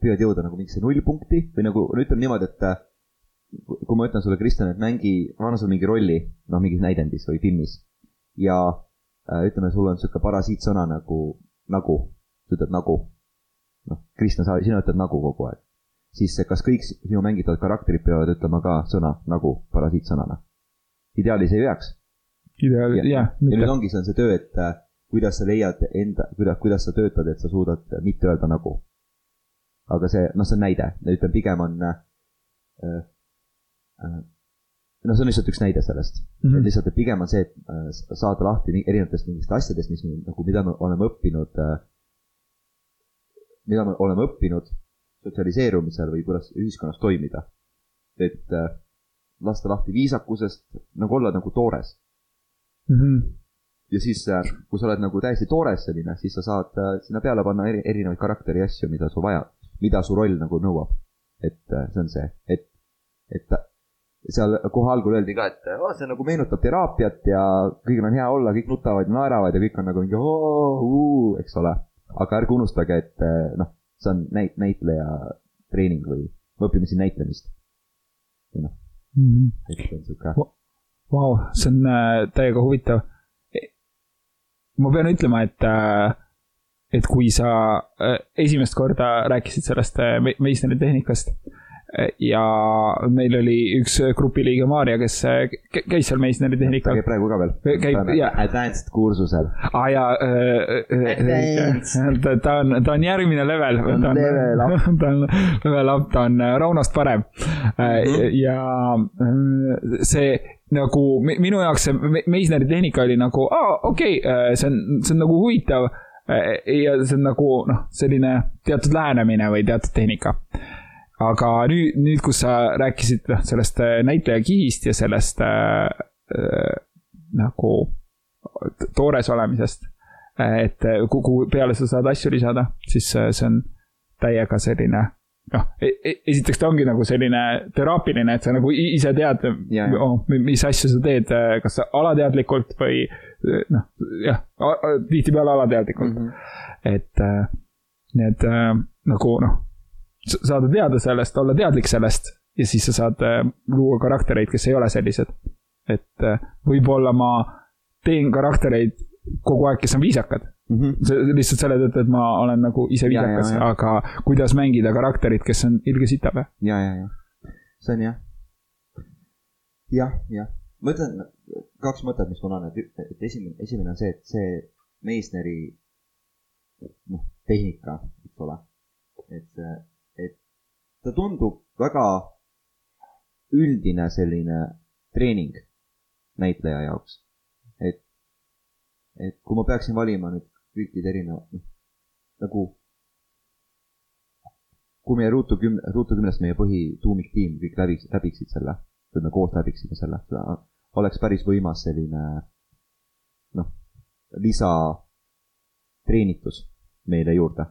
püüad jõuda nagu mingisse nullpunkti või nagu no ütleme niimoodi, et äh, kui ma ütlen sulle, Kristjan, et mängi, ma annan sulle mingi rolli, noh, mingis näidendis või filmis ja äh, ütleme, sul on niisugune parasiitsõna nagu, nagu, sa ütled nagu. noh, Kristjan, sa, sina ütled nagu kogu aeg. siis kas kõik sinu mängitavad karakterid peavad ütlema ka sõna nagu parasiitsõnana? ideaalis ei peaks. Ideaal, jah. ja nüüd ongi, see on see töö, et äh, kuidas sa leiad enda, kuidas, kuidas sa töötad, et sa suudad mitte öelda nagu. aga see, noh, see on näide, ütleme pigem on äh,. Äh, noh, see on lihtsalt üks näide sellest mm, -hmm. et lihtsalt, et pigem on see, et äh, saada lahti erinevatest mingitest asjadest, mis me nagu, mida me oleme õppinud äh,. mida me oleme õppinud sotsialiseerumisel või kuidas ühiskonnas toimida. et äh, lasta lahti viisakusest, nagu olla nagu toores mm. -hmm. ja siis, äh, kui sa oled nagu täiesti toores selline, siis sa saad äh, sinna peale panna eri, erinevaid karakteri asju, mida sul vaja, mida su roll nagu nõuab. et äh, see on see, et, et seal kohe algul öeldi ka, et oh, see nagu meenutab teraapiat ja kõigil on hea olla, kõik nutavad ja naeravad ja kõik on nagu mingi oo, eks ole. aga ärge unustage, et noh, see on näit-, näitleja treening või me õpime siin näitlemist. või noh. -hmm. et see on sihuke. Vau, see on äh, täiega huvitav. ma pean ütlema, et äh, et kui sa äh, esimest korda rääkisid sellest äh, Meissneri tehnikast ja meil oli üks grupiliige Maarja, kes käis seal Meissneri tehnikal. ta käib praegu ka veel. käib, jaa. Advanced kursusel. aa jaa äh,, [laughs] ta, ta on, ta on järgmine level. ta on level up. [laughs] ta on level up, ta on Raunost parem mm. -hmm. ja see nagu minu jaoks see Meissneri tehnika oli nagu, aa, okei okay,, see on, see on nagu huvitav ja see on nagu noh, selline teatud lähenemine või teatud tehnika. Aga nüüd, nüüd, kus sa rääkisid noh, sellest äh, näitleja kihist ja sellest äh, äh, nagu toores olemisest, et äh, kuhu peale sa saad asju lisada, siis see on täiega selline noh, e, e, esiteks ta ongi nagu selline teraapiline, et sa nagu ise tead, oh, mis asju sa teed, kas sa alateadlikult või noh, jah, tihtipeale alateadlikult mm. -hmm. et need nagu noh saada teada sellest, olla teadlik sellest ja siis sa saad luua karaktereid, kes ei ole sellised. et võib-olla ma teen karaktereid kogu aeg, kes on viisakad mm. -hmm. see lihtsalt selle tõttu, et ma olen nagu ise viisakas, aga kuidas mängida karakterit, kes on ilge sitapea. ja, ja, ja, see on jah. jah, jah, ma ütlen kaks mõtet, mis mul on, et, et esimene, esimene on see, et see Meisneri noh, tehnika, eks ole, et ta tundub väga üldine selline treening näitleja jaoks. et, et kui ma peaksin valima nüüd kõikide erinevad, noh, nagu kui meie Ruutu kümne, Ruutu kümnest meie põhituumiktiim kõik läbiks, läbiksid selle, või me koos läbiksime selle, oleks päris võimas selline noh, lisatreenitus meile juurde.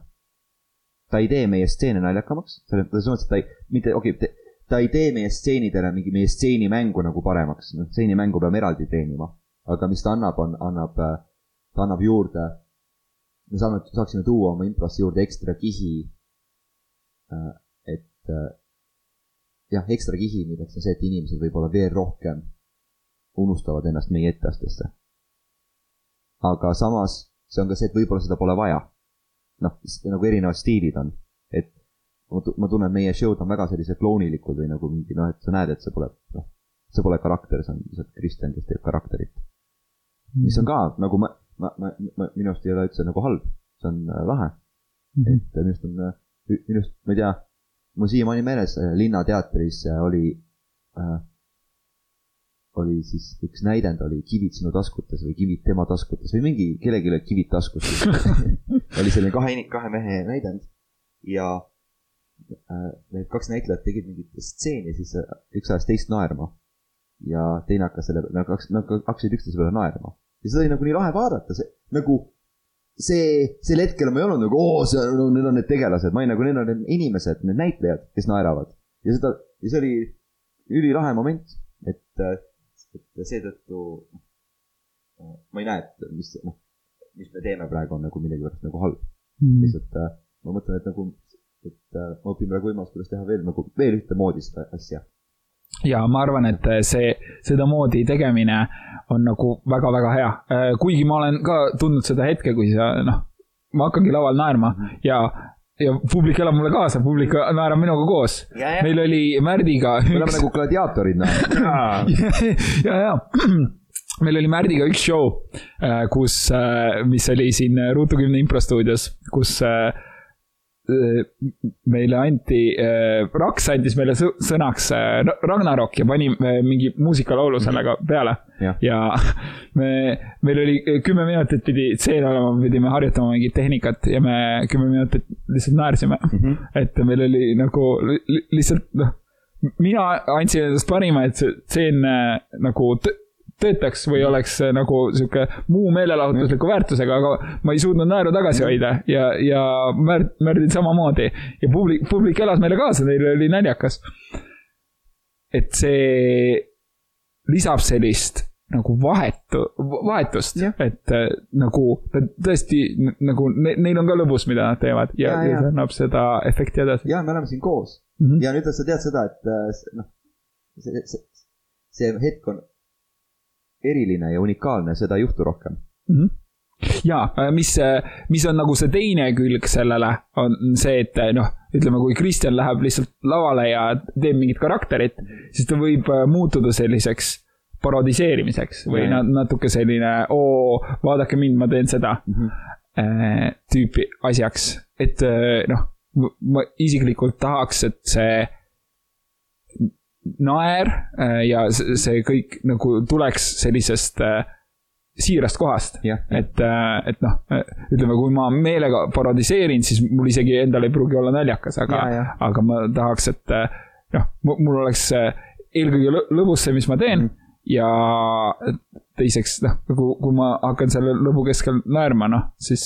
ta ei tee meie stseene naljakamaks, selles mõttes, et ta ei, mitte, okei okay,, ta ei tee meie stseenidele mingi meie stseenimängu nagu paremaks, noh, stseenimängu peame eraldi teenima. aga mis ta annab, on, annab, ta annab juurde, me saame, saaksime tuua oma improsse juurde ekstra kihi. et jah, ekstra kihi, milleks on see, et inimesed võib-olla veel rohkem unustavad ennast meie etteastesse. aga samas see on ka see, et võib-olla seda pole vaja. noh, nagu erinevad stiilid on, et ma tunnen, meie show'd on väga sellised kloonilikud või nagu mingi noh, et sa näed, et see pole, noh, see pole karakter, see on lihtsalt Kristjan, kes teeb karakterit. mis on ka nagu ma, ma, ma, ma, minu arust ei ole üldse nagu halb, see on äh, lahe mm. -hmm. et minu arust on, äh, minu arust, ma ei tea, mul siiamaani meeles äh, Linnateatris oli äh, oli siis üks näidend oli kivid sinu taskutes või kivid tema taskutes või mingi, kellelgi olid kivid taskus [laughs] oli selline kahe, kahe mehe näidend ja äh, need kaks näitlejat tegid mingit stseeni, siis üks ajas teist naerma. ja teine hakkas selle, nad hakkasid üksteise peale naerma. Ja seda oli nagu nii lahe vaadata, see nagu see, sel hetkel ma ei olnud nagu, oo, see on, need on need tegelased, ma olin nagu, need on need inimesed, need näitlejad, kes naeravad. ja seda, ja see oli ülilahe moment, et et seetõttu noh, ma ei näe, et mis, noh, mis me teeme praegu on nagu millegipärast nagu halb mm.. lihtsalt äh, ma mõtlen, et nagu, et äh, ma õpin praegu võimalust, kuidas teha veel nagu, veel ühtemoodi seda asja. Ja ma arvan, et see, sedamoodi tegemine on nagu väga-väga hea, äh, kuigi ma olen ka tundnud seda hetke, kui sa noh, ma hakkangi laval naerma ja ja publik elab mulle kaasa, publik naerab minuga koos. meil oli Märdiga. me oleme nagu gladiaatorid noh [laughs] ja, ja [clears throat] meil oli Märdiga üks show, äh, kus, äh, mis oli siin Ruutu kümne improstuudios, kus äh, Äh, meile anti, äh, Raks andis meile sõnaks äh, Ragnarok ja pani mingi muusikalaulu sellega peale. ja, ja [laughs] me, meil oli kümme minutit pidi tseen olema, pidime harjutama mingit tehnikat ja me kümme minutit lihtsalt naersime mm. -hmm. et meil oli nagu lihtsalt noh, mina andsin endast parima, et see tseen nagu töötaks või oleks nagu sihuke muu meelelahutusliku väärtusega, aga ma ei suutnud naeru tagasi hoida ja, ja Märt, Märdil samamoodi. ja publik, publik elas meile kaasa, neil oli naljakas. et see lisab sellist nagu vahetu, vahetust, et äh, nagu tõesti nagu ne, neil on ka lõbus, mida nad teevad ja, ja, ja see annab seda efekti edasi. ja me oleme siin koos mm -hmm. ja nüüd sa tead seda, et äh, noh, see, see, see hetk on eriline ja unikaalne, seda ei juhtu rohkem mm. -hmm ja äh, mis, äh, mis on nagu see teine külg sellele, on see, et äh, noh, ütleme, kui Kristjan läheb lihtsalt lavale ja teeb mingit karakterit, siis ta võib muutuda selliseks parodiseerimiseks või ja. natuke selline, oo, vaadake mind, ma teen seda mm -hmm. tüüpi asjaks. et noh, ma isiklikult tahaks, et see naer äh, ja see kõik nagu tuleks sellisest äh, siirast kohast. et, äh, et noh, ütleme, kui ma meelega parodiseerin, siis mul isegi endal ei pruugi olla naljakas, aga, aga ma tahaks, et noh, mul oleks eelkõige lõbus see, mis ma teen mm. ja teiseks, noh, kui, kui ma hakkan selle lõbu keskel naerma, noh, siis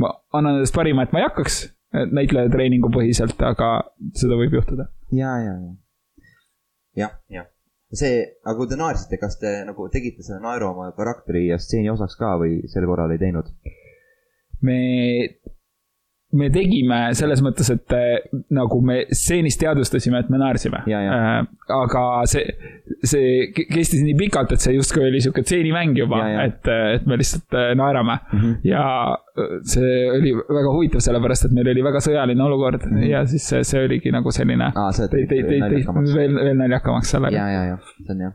ma annan endast parima, et ma ei hakkaks näitlejatreeningu põhiselt, aga seda võib juhtuda. ja, ja, ja jah, jah. see, aga kui te naersite, kas te nagu tegite selle naeru oma karakteri ja stseeni osaks ka või sel korral ei teinud? me me tegime selles mõttes, et äh, nagu me stseenis teadvustasime, et me naersime. Äh, aga see, see kestis nii pikalt, et see justkui oli sihuke stseenimäng juba, et, äh, et me lihtsalt äh, naerame mm. -hmm. ja see oli väga huvitav, sellepärast et meil oli väga sõjaline olukord mm -hmm. ja siis see, see oligi nagu selline ah,. Te, te, te, veel, veel naljakamaks sellega. ja, ja, ja, see on jah,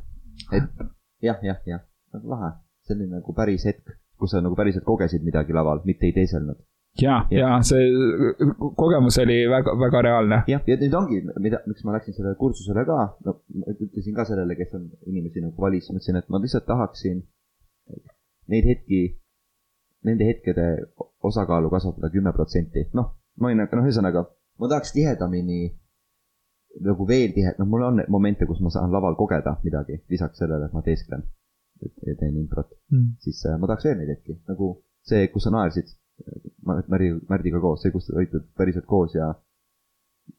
et jah, jah, jah, lahe, selline nagu päris hetk, kus sa nagu päriselt kogesid midagi laval, mitte ei teeselnud ja, ja see kogemus oli väga, väga reaalne. jah, ja nüüd ongi, mida, miks ma läksin sellele kursusele ka, no ütlesin ka sellele, kes on inimesi nagu valis, mõtlesin, et ma lihtsalt tahaksin neid hetki, nende hetkede osakaalu kasvatada kümme protsenti, noh, ma olin, noh, ühesõnaga, ma tahaks tihedamini nagu veel tihe-, noh, mul on momente, kus ma saan laval kogeda midagi, lisaks sellele, et ma teesklen ja teen improt mm., siis äh, ma tahaks veel neid hetki, nagu see, kus sa naersid Märdi, Märdiga koos, see, kus te olite päriselt koos ja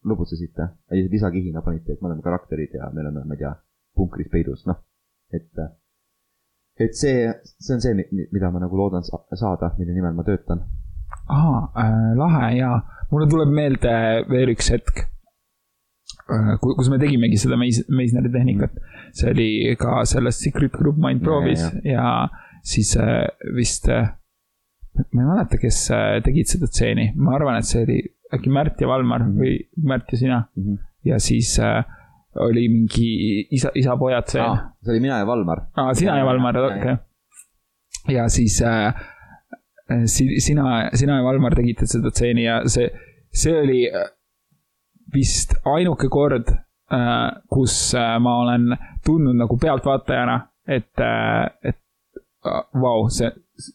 lõbutsesite. ei, lisakihina panite, et me oleme karakterid ja me oleme, ma ei tea, punkris peidus, noh, et. et see, see on see, mida ma nagu loodan saada, mille nimel ma töötan. aa äh,, lahe ja mulle tuleb meelde veel üks hetk äh, kus me tegimegi seda Meis-, Meisneri tehnikat see oli ka selles Secret Group Mind proovis ja, ja. ja siis äh, vist äh, ma ei mäleta, kes äh, tegid seda stseeni, ma arvan, et see oli äkki Märt ja Valmar mm -hmm. või Märt ja sina mm. -hmm. ja siis äh, oli mingi isa, isa-pojad see ah,. see oli mina ja Valmar. aa, sina ja, ja Valmar, okei okay.. ja siis äh, si, sina, sina ja Valmar tegite seda stseeni ja see, see oli äh, vist ainuke kord äh,, kus äh, ma olen tundnud nagu pealtvaatajana, et äh,, et äh, vau wow,, see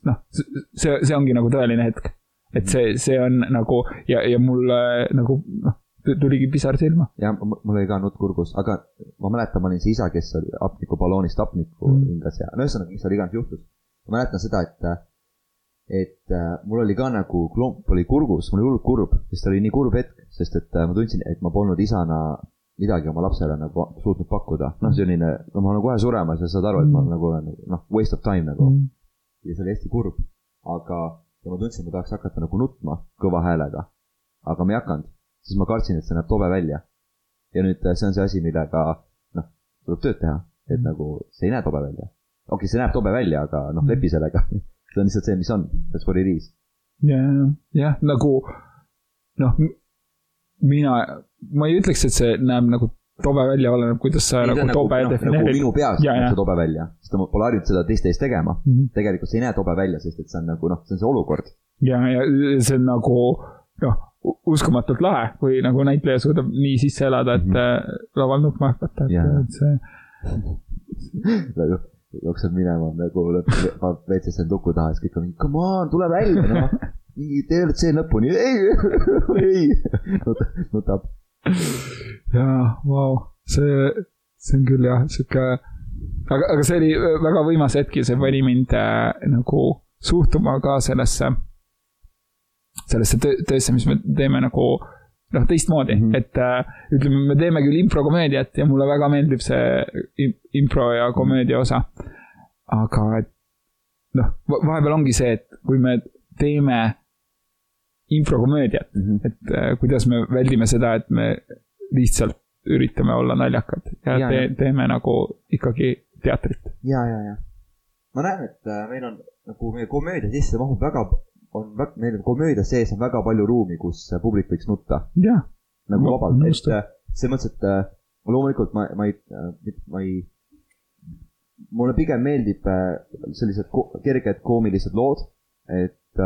noh, see, see ongi nagu tõeline hetk. et see, see on nagu ja, ja mul nagu noh, tuligi pisar silma. ja mul oli ka nutt kurgus, aga ma mäletan, ma olin see isa, kes oli hapniku balloonist hapnikku mm. hingas ja no ühesõnaga, mis seal iganes juhtus. ma mäletan seda, et, et äh, mul oli ka nagu klomp oli kurgus, mul oli hullult kurb, sest oli nii kurb hetk, sest et äh, ma tundsin, et ma polnud isana midagi oma lapsele nagu suutnud pakkuda. noh, selline, no ma olen kohe suremas ja saad aru, et ma mm. nagu olen noh, waste of time nagu mm ja see oli hästi kurb. aga, ja ma tundsin, et ma tahaks hakata nagu nutma kõva häälega. aga ma ei hakanud, sest ma kartsin, et see näeb tobe välja. ja nüüd see on see asi, millega noh, tuleb tööd teha, et mm. nagu see ei näe tobe välja. okei okay,, see näeb tobe välja, aga noh, lepi sellega [laughs] see on lihtsalt see, mis on, that's what it is. jah, jah, nagu noh, mina, ma ei ütleks, et see näeb nagu tobe välja, oleneb, kuidas sa ei, nagu tobe nagu, defineerid. nagu minu peas näeb see tobe välja, sest ma pole harjunud seda teiste ees tegema mm. -hmm. tegelikult see ei näe tobe välja, sest et see on nagu noh, see on see olukord. ja, ja see on nagu noh, uskumatult lahe, kui nagu näitleja suudab nii sisse elada, et mm -hmm. laval nutma hakata, et, see [laughs] nagu jookseb minema nagu WC-sse tuku taha siis kõik on mingi, come on, tule välja, noh. [laughs] mingi tee see lõpuni, [laughs] ei, ei, nutab jaa, vau, see, see on küll jah, sihuke, aga, aga see oli väga võimas hetk ja see pani mind äh, nagu suhtuma ka sellesse, sellesse töösse, mis me teeme nagu noh, teistmoodi mm, -hmm. et äh, ütleme, me teeme küll improkomöödiat ja mulle väga meeldib see impro ja komöödia osa. aga et noh, vahepeal ongi see, et kui me teeme improkomöödiat mm, -hmm. et äh, kuidas me väldime seda, et me lihtsalt üritame olla naljakad ja, ja te, teeme nagu ikkagi teatrit. ja, ja, ja. ma näen, et äh, meil on nagu meie komöödia sisse mahub väga, on väga, meil komöödia sees on väga palju ruumi, kus publik võiks nutta. nagu vabalt, et äh, selles mõttes, et loomulikult ma, ma ei, ma ei mulle pigem meeldib sellised kerged koomilised lood, et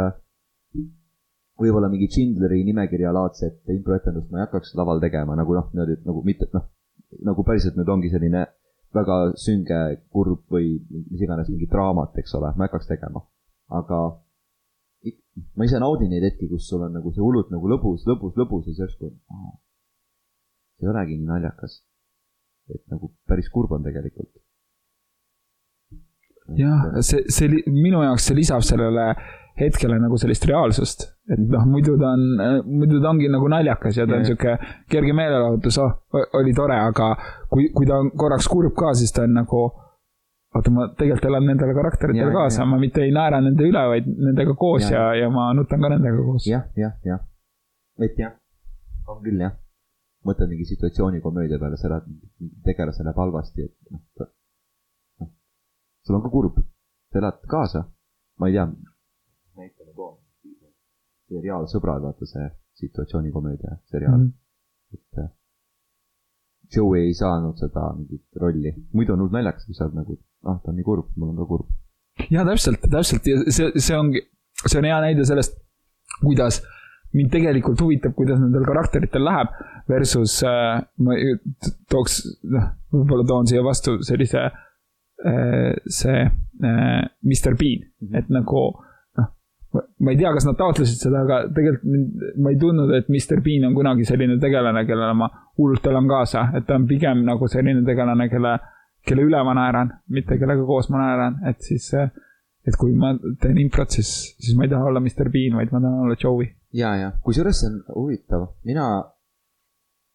võib-olla mingi Schindleri nimekirja laadset improetendust ma ei hakkaks laval tegema nagu noh, niimoodi, et nagu mitte noh, nagu päriselt nüüd ongi selline väga sünge, kurb või mis iganes mingi draamat, eks ole, ma ei hakkaks tegema. aga ma ise naudin neid hetki, kus sul on nagu see hullult nagu lõbus, lõbus, lõbus ja siis järsku see ei olegi nii naljakas. et nagu päris kurb on tegelikult. jah, see, see minu jaoks see lisab sellele hetkele nagu sellist reaalsust. et noh, muidu ta on, muidu ta ongi nagu naljakas ja ta on sihuke kerge meelelahutus, oh, oli tore, aga kui, kui ta on korraks kurb ka, siis ta on nagu oota, ma tegelikult elan nendele karakteritele ja, kaasa, ma mitte ei naera nende üle, vaid nendega koos ja, ja, ja ma nutan ka nendega koos ja,. jah, jah, jah. et jah, on küll jah. mõtled mingi situatsiooni komöödia peale, sa elad mingi tegelase läheb halvasti, et noh, noh, sul on ka kurb, sa elad kaasa, ma ei tea seriaal Sõbrad, vaata see situatsioonikomöödia seriaal mm. -hmm. et äh, Joey ei saanud seda mingit rolli, muidu on hull naljakas, kui sa oled nagu, ah, ta on nii kurb, mul on ka kurb. ja täpselt, täpselt ja see, see ongi, see on hea näide sellest, kuidas mind tegelikult huvitab, kuidas nendel karakteritel läheb. Versus äh, ma tooks, noh, võib-olla toon siia vastu sellise äh,, see äh, Mr Bean mm, -hmm. et nagu ma ei tea, kas nad taotlesid seda, aga tegelikult ma ei tundnud, et Mr Bean on kunagi selline tegelane, kellele ma hullult elan kaasa, et ta on pigem nagu selline tegelane, kelle, kelle üle ma naeran, mitte kellega koos ma naeran, et siis et kui ma teen improt, siis, siis ma ei taha olla Mr Bean, vaid ma tahan olla Joey. ja, ja kusjuures see on huvitav, mina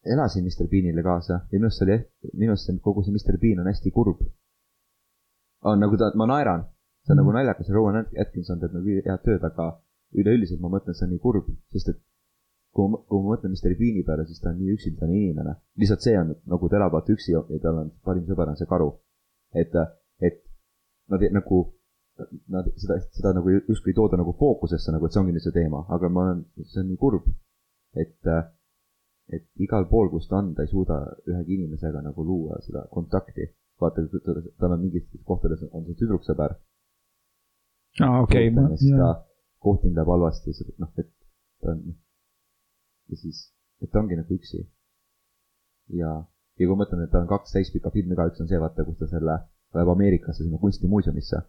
elasin Mr Beanile kaasa ja minu arust oli, minu arust kogu see Mr Bean on hästi kurb. on nagu ta, ma naeran, see on nagu naljakas ja Rowan Atkinson teeb nagu head tööd, aga üleüldiselt ma mõtlen, see on nii kurb, sest et kui ma, kui ma mõtlen Mr Beani peale, siis ta on nii üksildane inimene. lihtsalt see on, nagu ta elab vaata üksi ja tal on parim sõber on see karu. et, et nad nagu nad seda, seda nagu justkui ei tooda nagu fookusesse nagu, et see ongi nüüd see teema, aga ma olen, see on nii kurb, et, et igal pool, kus ta on, ta ei suuda ühegi inimesega nagu luua seda kontakti. vaata, tal on mingites kohtades on see tüdruksõber. Aa, okei. siis ta kohting läheb halvasti, noh, et ta on, ja siis, et ta ongi nagu üksi. ja, ja kui ma mõtlen, et tal on kaks täispika filmi ka, üks on see, vaata, kus ta selle läheb Ameerikasse sinna kunstimuuseumisse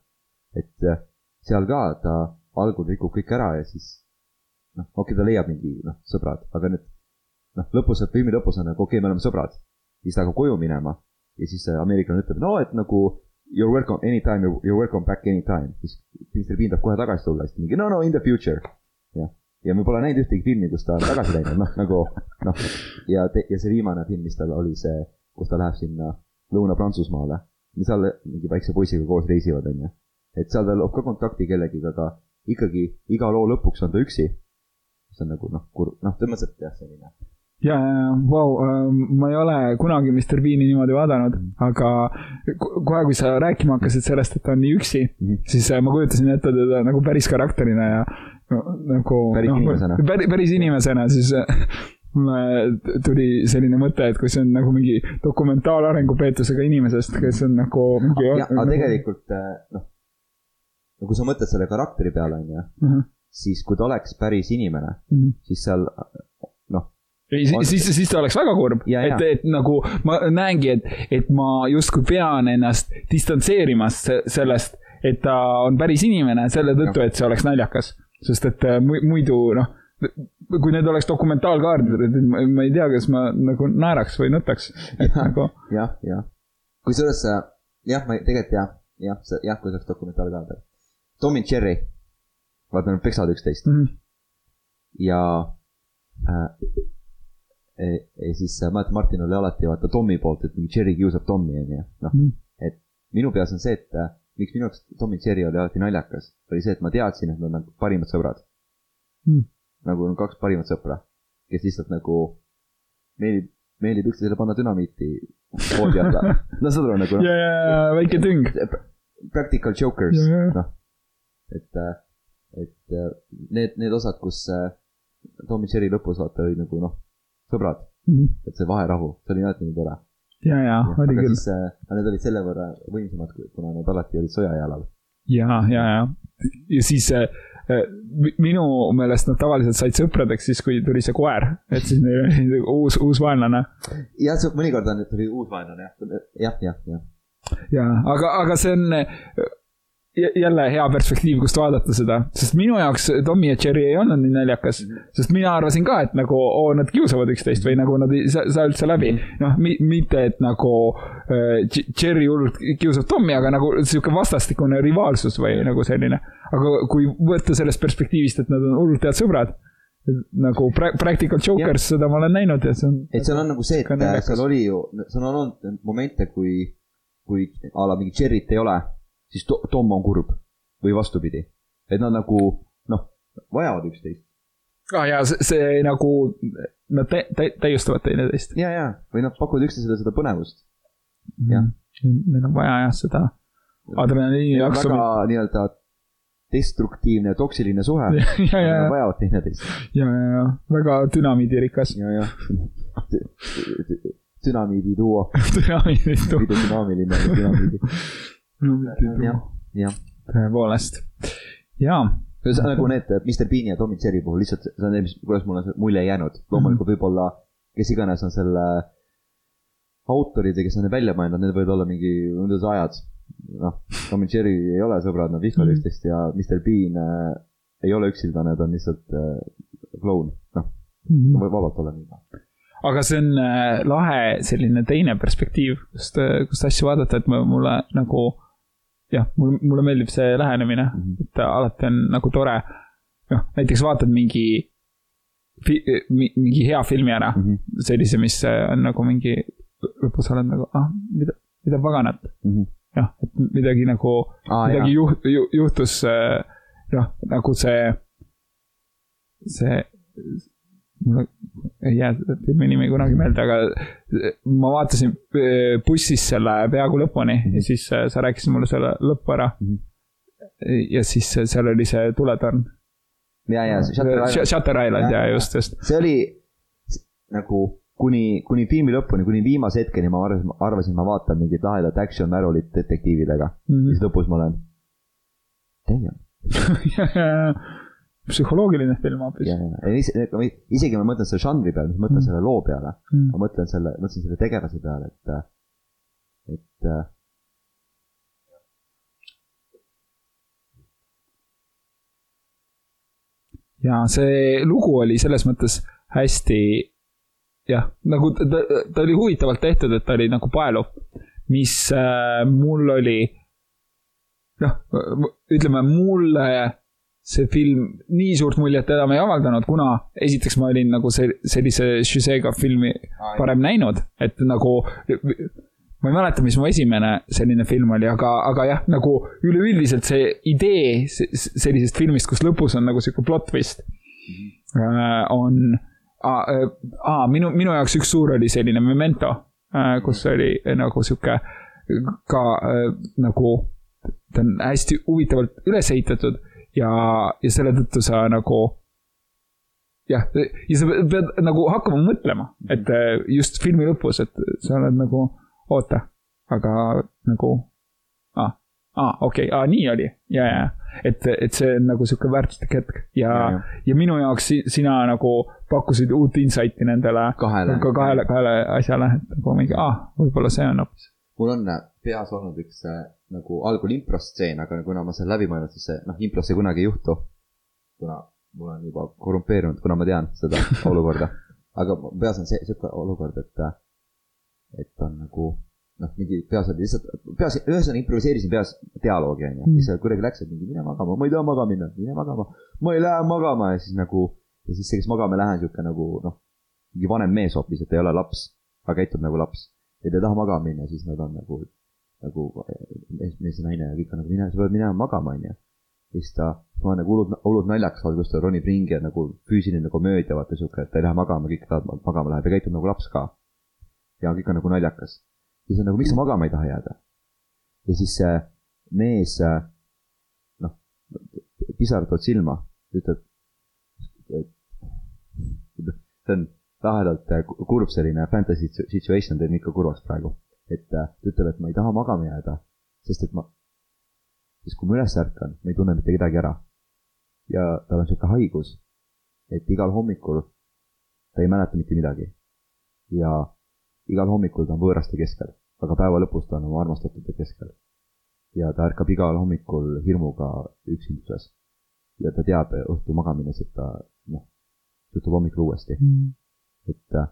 et äh, seal ka ta algul rikub kõik ära ja siis noh, okei okay,, ta leiab mingi noh, sõbrad, aga nüüd noh, lõpus, filmi lõpus on nagu okei okay,, me oleme sõbrad. siis ta hakkab koju minema ja siis see ameeriklane ütleb, no et nagu you are welcome anytime, you are welcome back anytime. siis Mr Bean tahab kohe tagasi tulla, siis mingi no no in the future. jah, ja me pole näinud ühtegi filmi, kus ta on tagasi läinud, noh nagu noh. ja, ja see viimane film, mis tal oli see, kus ta läheb sinna Lõuna-Prantsusmaale. seal mingi väikse poisiga koos reisivad, onju et seal ta loob ka kontakti kellegiga, aga ikkagi iga loo lõpuks on ta üksi. see on nagu noh, kurb, noh, selles mõttes, et jah, selline. Ja, vau, ähm, ma ei ole kunagi Mr Bean'i niimoodi vaadanud aga kohe, kui sa rääkima hakkasid sellest, et ta on nii üksi mm, -hmm. siis äh, ma kujutasin ette teda nagu päris karakterina ja nagu. päris no, inimesena. päris, päris inimesena, siis äh, mulle tuli selline mõte, et kui see on nagu mingi dokumentaalarengu peetusega inimesest, kes on nagu mingi. aga nagu... tegelikult äh, noh no kui sa mõtled selle karakteri peale, on ju, mhm. siis kui ta oleks päris inimene mm, -hmm. siis seal ei, siis, siis ta oleks väga kurb, et, et nagu ma näengi, et, et ma justkui pean ennast distantseerimas sellest, et ta on päris inimene selle tõttu, et see oleks naljakas. sest et äh, muidu noh, kui need oleks dokumentaalkaardid, ma ei tea, kas ma nagu naeraks või nutaks. nagu..., jah, jah. kusjuures jah, ma tegelikult jah, jah, jah, kui see oleks dokumentaalkaarder Tom and Jerry, vaata nad peksavad üksteist mm. -hmm. ja äh, ja siis äh, mäletad, Martin oli alati vaata Tommi poolt, et mingi Jerry kiusab Tommi, onju, noh mm. et minu peas on see, et äh, miks minu jaoks Tom and Jerry oli alati naljakas, oli see, et ma teadsin, et nad on nagu parimad sõbrad mm. nagu on kaks parimat sõpra, kes lihtsalt nagu meeldib, meeldib üksteisele panna dünamiiti voodi alla. [laughs] no saad aru nagu noh. ja, ja, ja väike tüng. Practical jokers, noh et, äh, et need, need osad, kus Tom ja Jerry lõpus vaata oli nagu noh, sõbrad mm. -hmm. et see vaherahu, see oli alati nii tore. ja, ja oli küll. aga need olid selle võrra võimsamad, kuna nad alati olid sojajalal. ja, ja, ja, ja siis äh, minu meelest nad tavaliselt said sõpradeks siis, kui tuli see koer, et siis neil oli uus, uus vaenlane. jah, mõnikord on, et tuli uus vaenlane jah, jah, jah, jah. ja, aga, aga see on jälle hea perspektiiv, kust vaadata seda, sest minu jaoks Tommy ja Jerry ei olnud nii naljakas. sest mina arvasin ka, et nagu oo, nad kiusavad üksteist või nagu nad ei saa, saa üldse läbi. noh, mitte, et nagu äh, Jerry hullult kiusab Tommy, aga nagu sihuke vastastikune rivaalsus või nagu selline. aga kui võtta sellest perspektiivist, et nad on hullult head sõbrad nagu pra-, Practical Jokers, seda ma olen näinud ja see on. et seal on nagu see, et seal oli ju, seal on olnud momente, kui, kui a la mingit Jerry't ei ole siis to Tom on kurb või vastupidi. et nad nagu noh, vajavad üksteist. aa ah, jaa, see, see nagu, nad tä-, tä-, täiustavad teineteist. ja, ja, või nad pakuvad üksteisele seda põnevust. Mhm. jah mm,. Neil on vaja jah seda adrenaliini jaksu. väga nii-öelda destruktiivne ja toksiline suhe. [laughs] Nad vajavad teineteist. ja, ja, ja väga dünamiidirikas. ja, jah dünamiidi duo. [laughs] dünamiidi duo. dünaamiline dünamiidi [laughs] jah, jah. tõepoolest, jaa. see on nagu need Mr Bean'i ja Tom and Jerry puhul lihtsalt, see on need, mis, kuidas mulle see mulje jäänud. loomulikult mhm. võib-olla, kes iganes on selle autorid ja kes on need välja mõelnud, need võivad olla mingi, kuidas ajad. noh, Tom and Jerry ei ole sõbrad, nad vihkavad mhm. üksteist ja Mr Bean äh, ei ole üksildane, ta on lihtsalt äh, kloun, noh, võib vabalt olla nii aga see on äh, lahe selline teine perspektiiv, kust, kust asju vaadata, et mulle nagu jah, mulle, mulle meeldib see lähenemine mm, -hmm. et alati on nagu tore. noh, näiteks vaatad mingi, mingi hea filmi ära mm, -hmm. sellise, mis on nagu mingi, lõpus oled nagu, ah, mida, mida paganat mm. -hmm. jah, et midagi nagu ah,, midagi juht, ju, juhtus, noh, nagu see, see ei jää filmi nimi kunagi meelde, aga ma vaatasin äh, bussis selle peaaegu lõpuni ja siis äh, sa rääkisid mulle selle lõppu ära. -hmm. ja siis seal oli see tuletorn. ja, ja Shutter Island. Shutter Island ja, ja just, just. see oli nagu kuni, kuni filmi lõpuni, kuni viimase hetkeni ma arvasin, arvasin, ma vaatan mingit lahedat action märulit detektiividega mm. -hmm. siis lõpus ma olen. Damn [laughs] psühholoogiline film hoopis. isegi ma mõtlen selle žanri peale, ma mõtlen mm. selle loo peale mm., ma mõtlen selle, mõtlesin selle tegelase peale, et, et. ja see lugu oli selles mõttes hästi jah, nagu ta, ta oli huvitavalt tehtud, et ta oli nagu paeluv, mis äh, mul oli noh, ütleme mulle see film nii suurt muljet enam ei avaldanud, kuna esiteks ma olin nagu see, sellise Žüzega filmi varem näinud, et nagu ma ei mäleta, mis mu esimene selline film oli, aga, aga jah, nagu üleüldiselt see idee sellisest filmist, kus lõpus on nagu sihuke plot twist mm, -hmm. on aa, minu, minu jaoks üks suur oli selline Memento, kus oli nagu sihuke ka nagu, ta on hästi huvitavalt üles ehitatud ja, ja selle tõttu sa nagu jah, ja sa pead nagu hakkama mõtlema, et äh, just filmi lõpus, et sa oled nagu, oota, aga nagu, aa, aa, okei okay,, aa, nii oli, ja, ja. et, et see on nagu sihuke väärtuslik hetk ja, ja, ja minu jaoks sina nagu pakkusid uut insight'i nendele kahele, kahele, kahele asjale, et nagu mingi, aa, võib-olla see on hoopis. mul on peas olnud üks äh, nagu algul improstseen, aga kuna ma selle läbi mõelnud, siis see noh, impros see kunagi ei juhtu. kuna mul on juba korrumpeerunud, kuna ma tean seda [laughs] olukorda. aga peas on see, sihuke olukord, et, et on nagu noh, mingi peas oli lihtsalt, peas, ühesõnaga improviseerisin peas dialoogi, onju. Mm. siis kuidagi läks, et mingi mine magama, ma ei taha magama minna, mine magama. ma ei lähe magama ja siis nagu, ja siis see, kes magama ei lähe, on sihuke nagu noh, mingi vanem mees hoopis, et ei ole laps, aga käitub nagu laps. ja ta ei taha magama minna, siis nad on nagu nagu mees, mees ja naine ja kõik on nagu mine, sa pead minema magama, onju. ja siis ta, ma olen nagu hullult, hullult naljakas olnud, kus ta ronib ringi ja nagu füüsiline komöödia, vaata sihuke, et ta ei lähe magama, kõik tahavad magama läheb ja käitub nagu laps ka. ja kõik on nagu naljakas. siis on nagu, miks sa magama ei taha jääda? ja siis see mees, noh, pisarad tulevad silma, ütleb, see on lahedalt kurb selline fantasy situation teeb ikka kurvaks praegu et äh, ta ütleb, et ma ei taha magama jääda, sest et ma, sest kui ma üles ärkan, ma ei tunne mitte kedagi ära. ja tal on sihuke haigus, et igal hommikul ta ei mäleta mitte midagi. ja igal hommikul ta on võõraste keskel, aga päeva lõpus ta on oma armastatute keskel. ja ta ärkab igal hommikul hirmuga üksinduses. ja ta teab õhtu magamines, et ta noh, juhtub hommikul uuesti mm.. et, äh,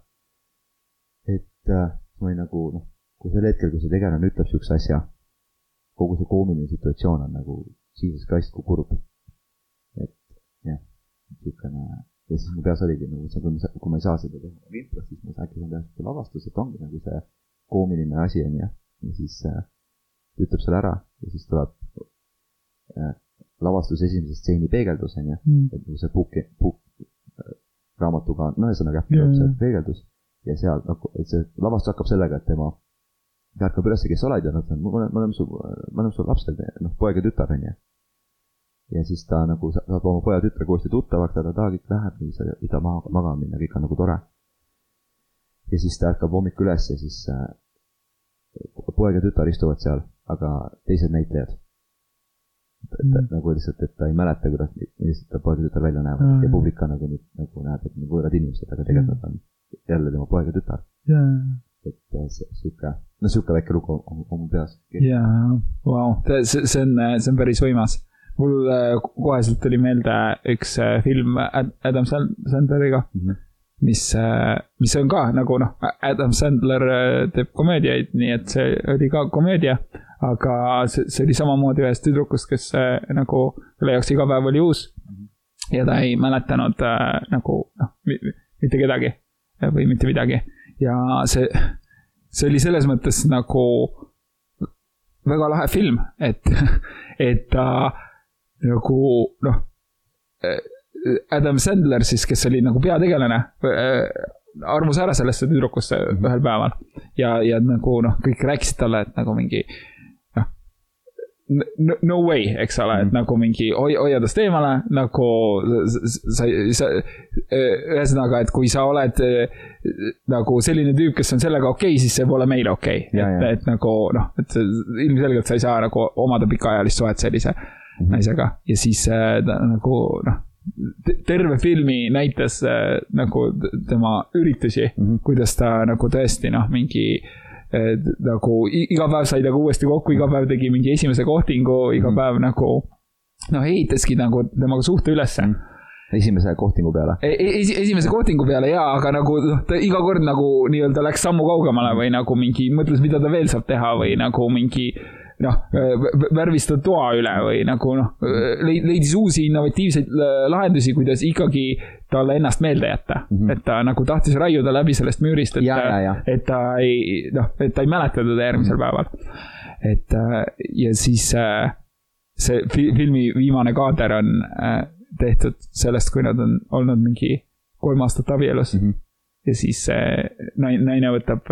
et äh, ma olin nagu noh, kui sel hetkel, kui see tegelane ütleb siukse asja, kogu see koomiline situatsioon on nagu jesus christ kui kurb. et jah, niisugune ja siis mu peas oligi nagu, kui ma, kui ma ei saa seda teha impros, siis ma äkki saan teha siukse lavastuse, et ongi nagu see koomiline asi on ju. ja siis äh, ütleb selle ära ja siis tuleb äh, lavastuse esimese stseeni peegeldus on ju mm., et nagu see puuk, puuk äh, raamatuga, no ühesõnaga jah, tuleb see peegeldus ja seal nagu, et see lavastus hakkab sellega, et tema ta ärkab üles, kes sa oled ja nad on, me oleme su, me oleme su lapsed, noh, poeg ja tütar, on ju. ja siis ta nagu saab oma poja tütrega uuesti tuttavaks, ta, ta kõik läheb, siis ei taha maha, magama minna, kõik on nagu tore. ja siis ta ärkab hommikul üles ja siis äh, poeg ja tütar istuvad seal, aga teised näitlejad. Mm. nagu lihtsalt, et ta ei mäleta, kuidas, millised ta poeg ja tütar välja näevad mm. ja publik ka nagu nüüd nagu näeb, et nagu võõrad inimesed, aga tegelikult mm. nad on jälle tema poeg ja tütar yeah et sihuke, no sihuke väike lugu on, on mu peas. jaa, vau, see, see on, see on päris võimas. mul koheselt tuli meelde üks film Adam Sandleriga mm, -hmm. mis, mis on ka nagu noh, Adam Sandler teeb komöödiaid, nii et see oli ka komöödia. aga see, see oli samamoodi ühest tüdrukust, kes nagu, kelle jaoks iga päev oli uus. ja ta ei mäletanud äh, nagu noh, mitte kedagi või mitte midagi ja see, see oli selles mõttes nagu väga lahe film, et, et ta nagu noh, Adam Sandler siis, kes oli nagu peategelane, armus ära sellesse tüdrukusse ühel päeval. ja, ja nagu noh, kõik rääkisid talle, et nagu mingi no, no way, eks ole, et mm. nagu mingi hoi-, hoia tast eemale, nagu sa, sa, ühesõnaga, et kui sa oled nagu selline tüüp, kes on sellega okei okay,, siis see pole meile okei okay.. et, et nagu noh, et ilmselgelt sa ei saa nagu omada pikaajalist suhet sellise mm -hmm. naisega ja siis ta nagu noh terve filmi näitas äh, nagu tema üritusi mm, -hmm. kuidas ta nagu tõesti noh, mingi äh, nagu iga päev sai temaga uuesti kokku, iga päev tegi mingi esimese kohtingu, iga mm. päev nagu noh, ehitaski nagu temaga suhte ülesse mm esimese kohtingu peale e? Esi, esimese kohtingu peale jaa, aga nagu noh, ta iga kord nagu nii-öelda läks sammu kaugemale või nagu mingi mõtles, mida ta veel saab teha või nagu mingi noh, värvistada toa üle või nagu noh, leidis uusi innovatiivseid lahendusi, kuidas ikkagi talle ennast meelde jätta mm. -hmm. et ta nagu tahtis raiuda läbi sellest müürist, et, et ta ei, noh, et ta ei mäleta teda järgmisel mm -hmm. päeval. et äh, ja siis äh, see filmi viimane kaader on äh, tehtud sellest, kui nad on olnud mingi kolm aastat abielus mm. -hmm. ja siis naine, naine võtab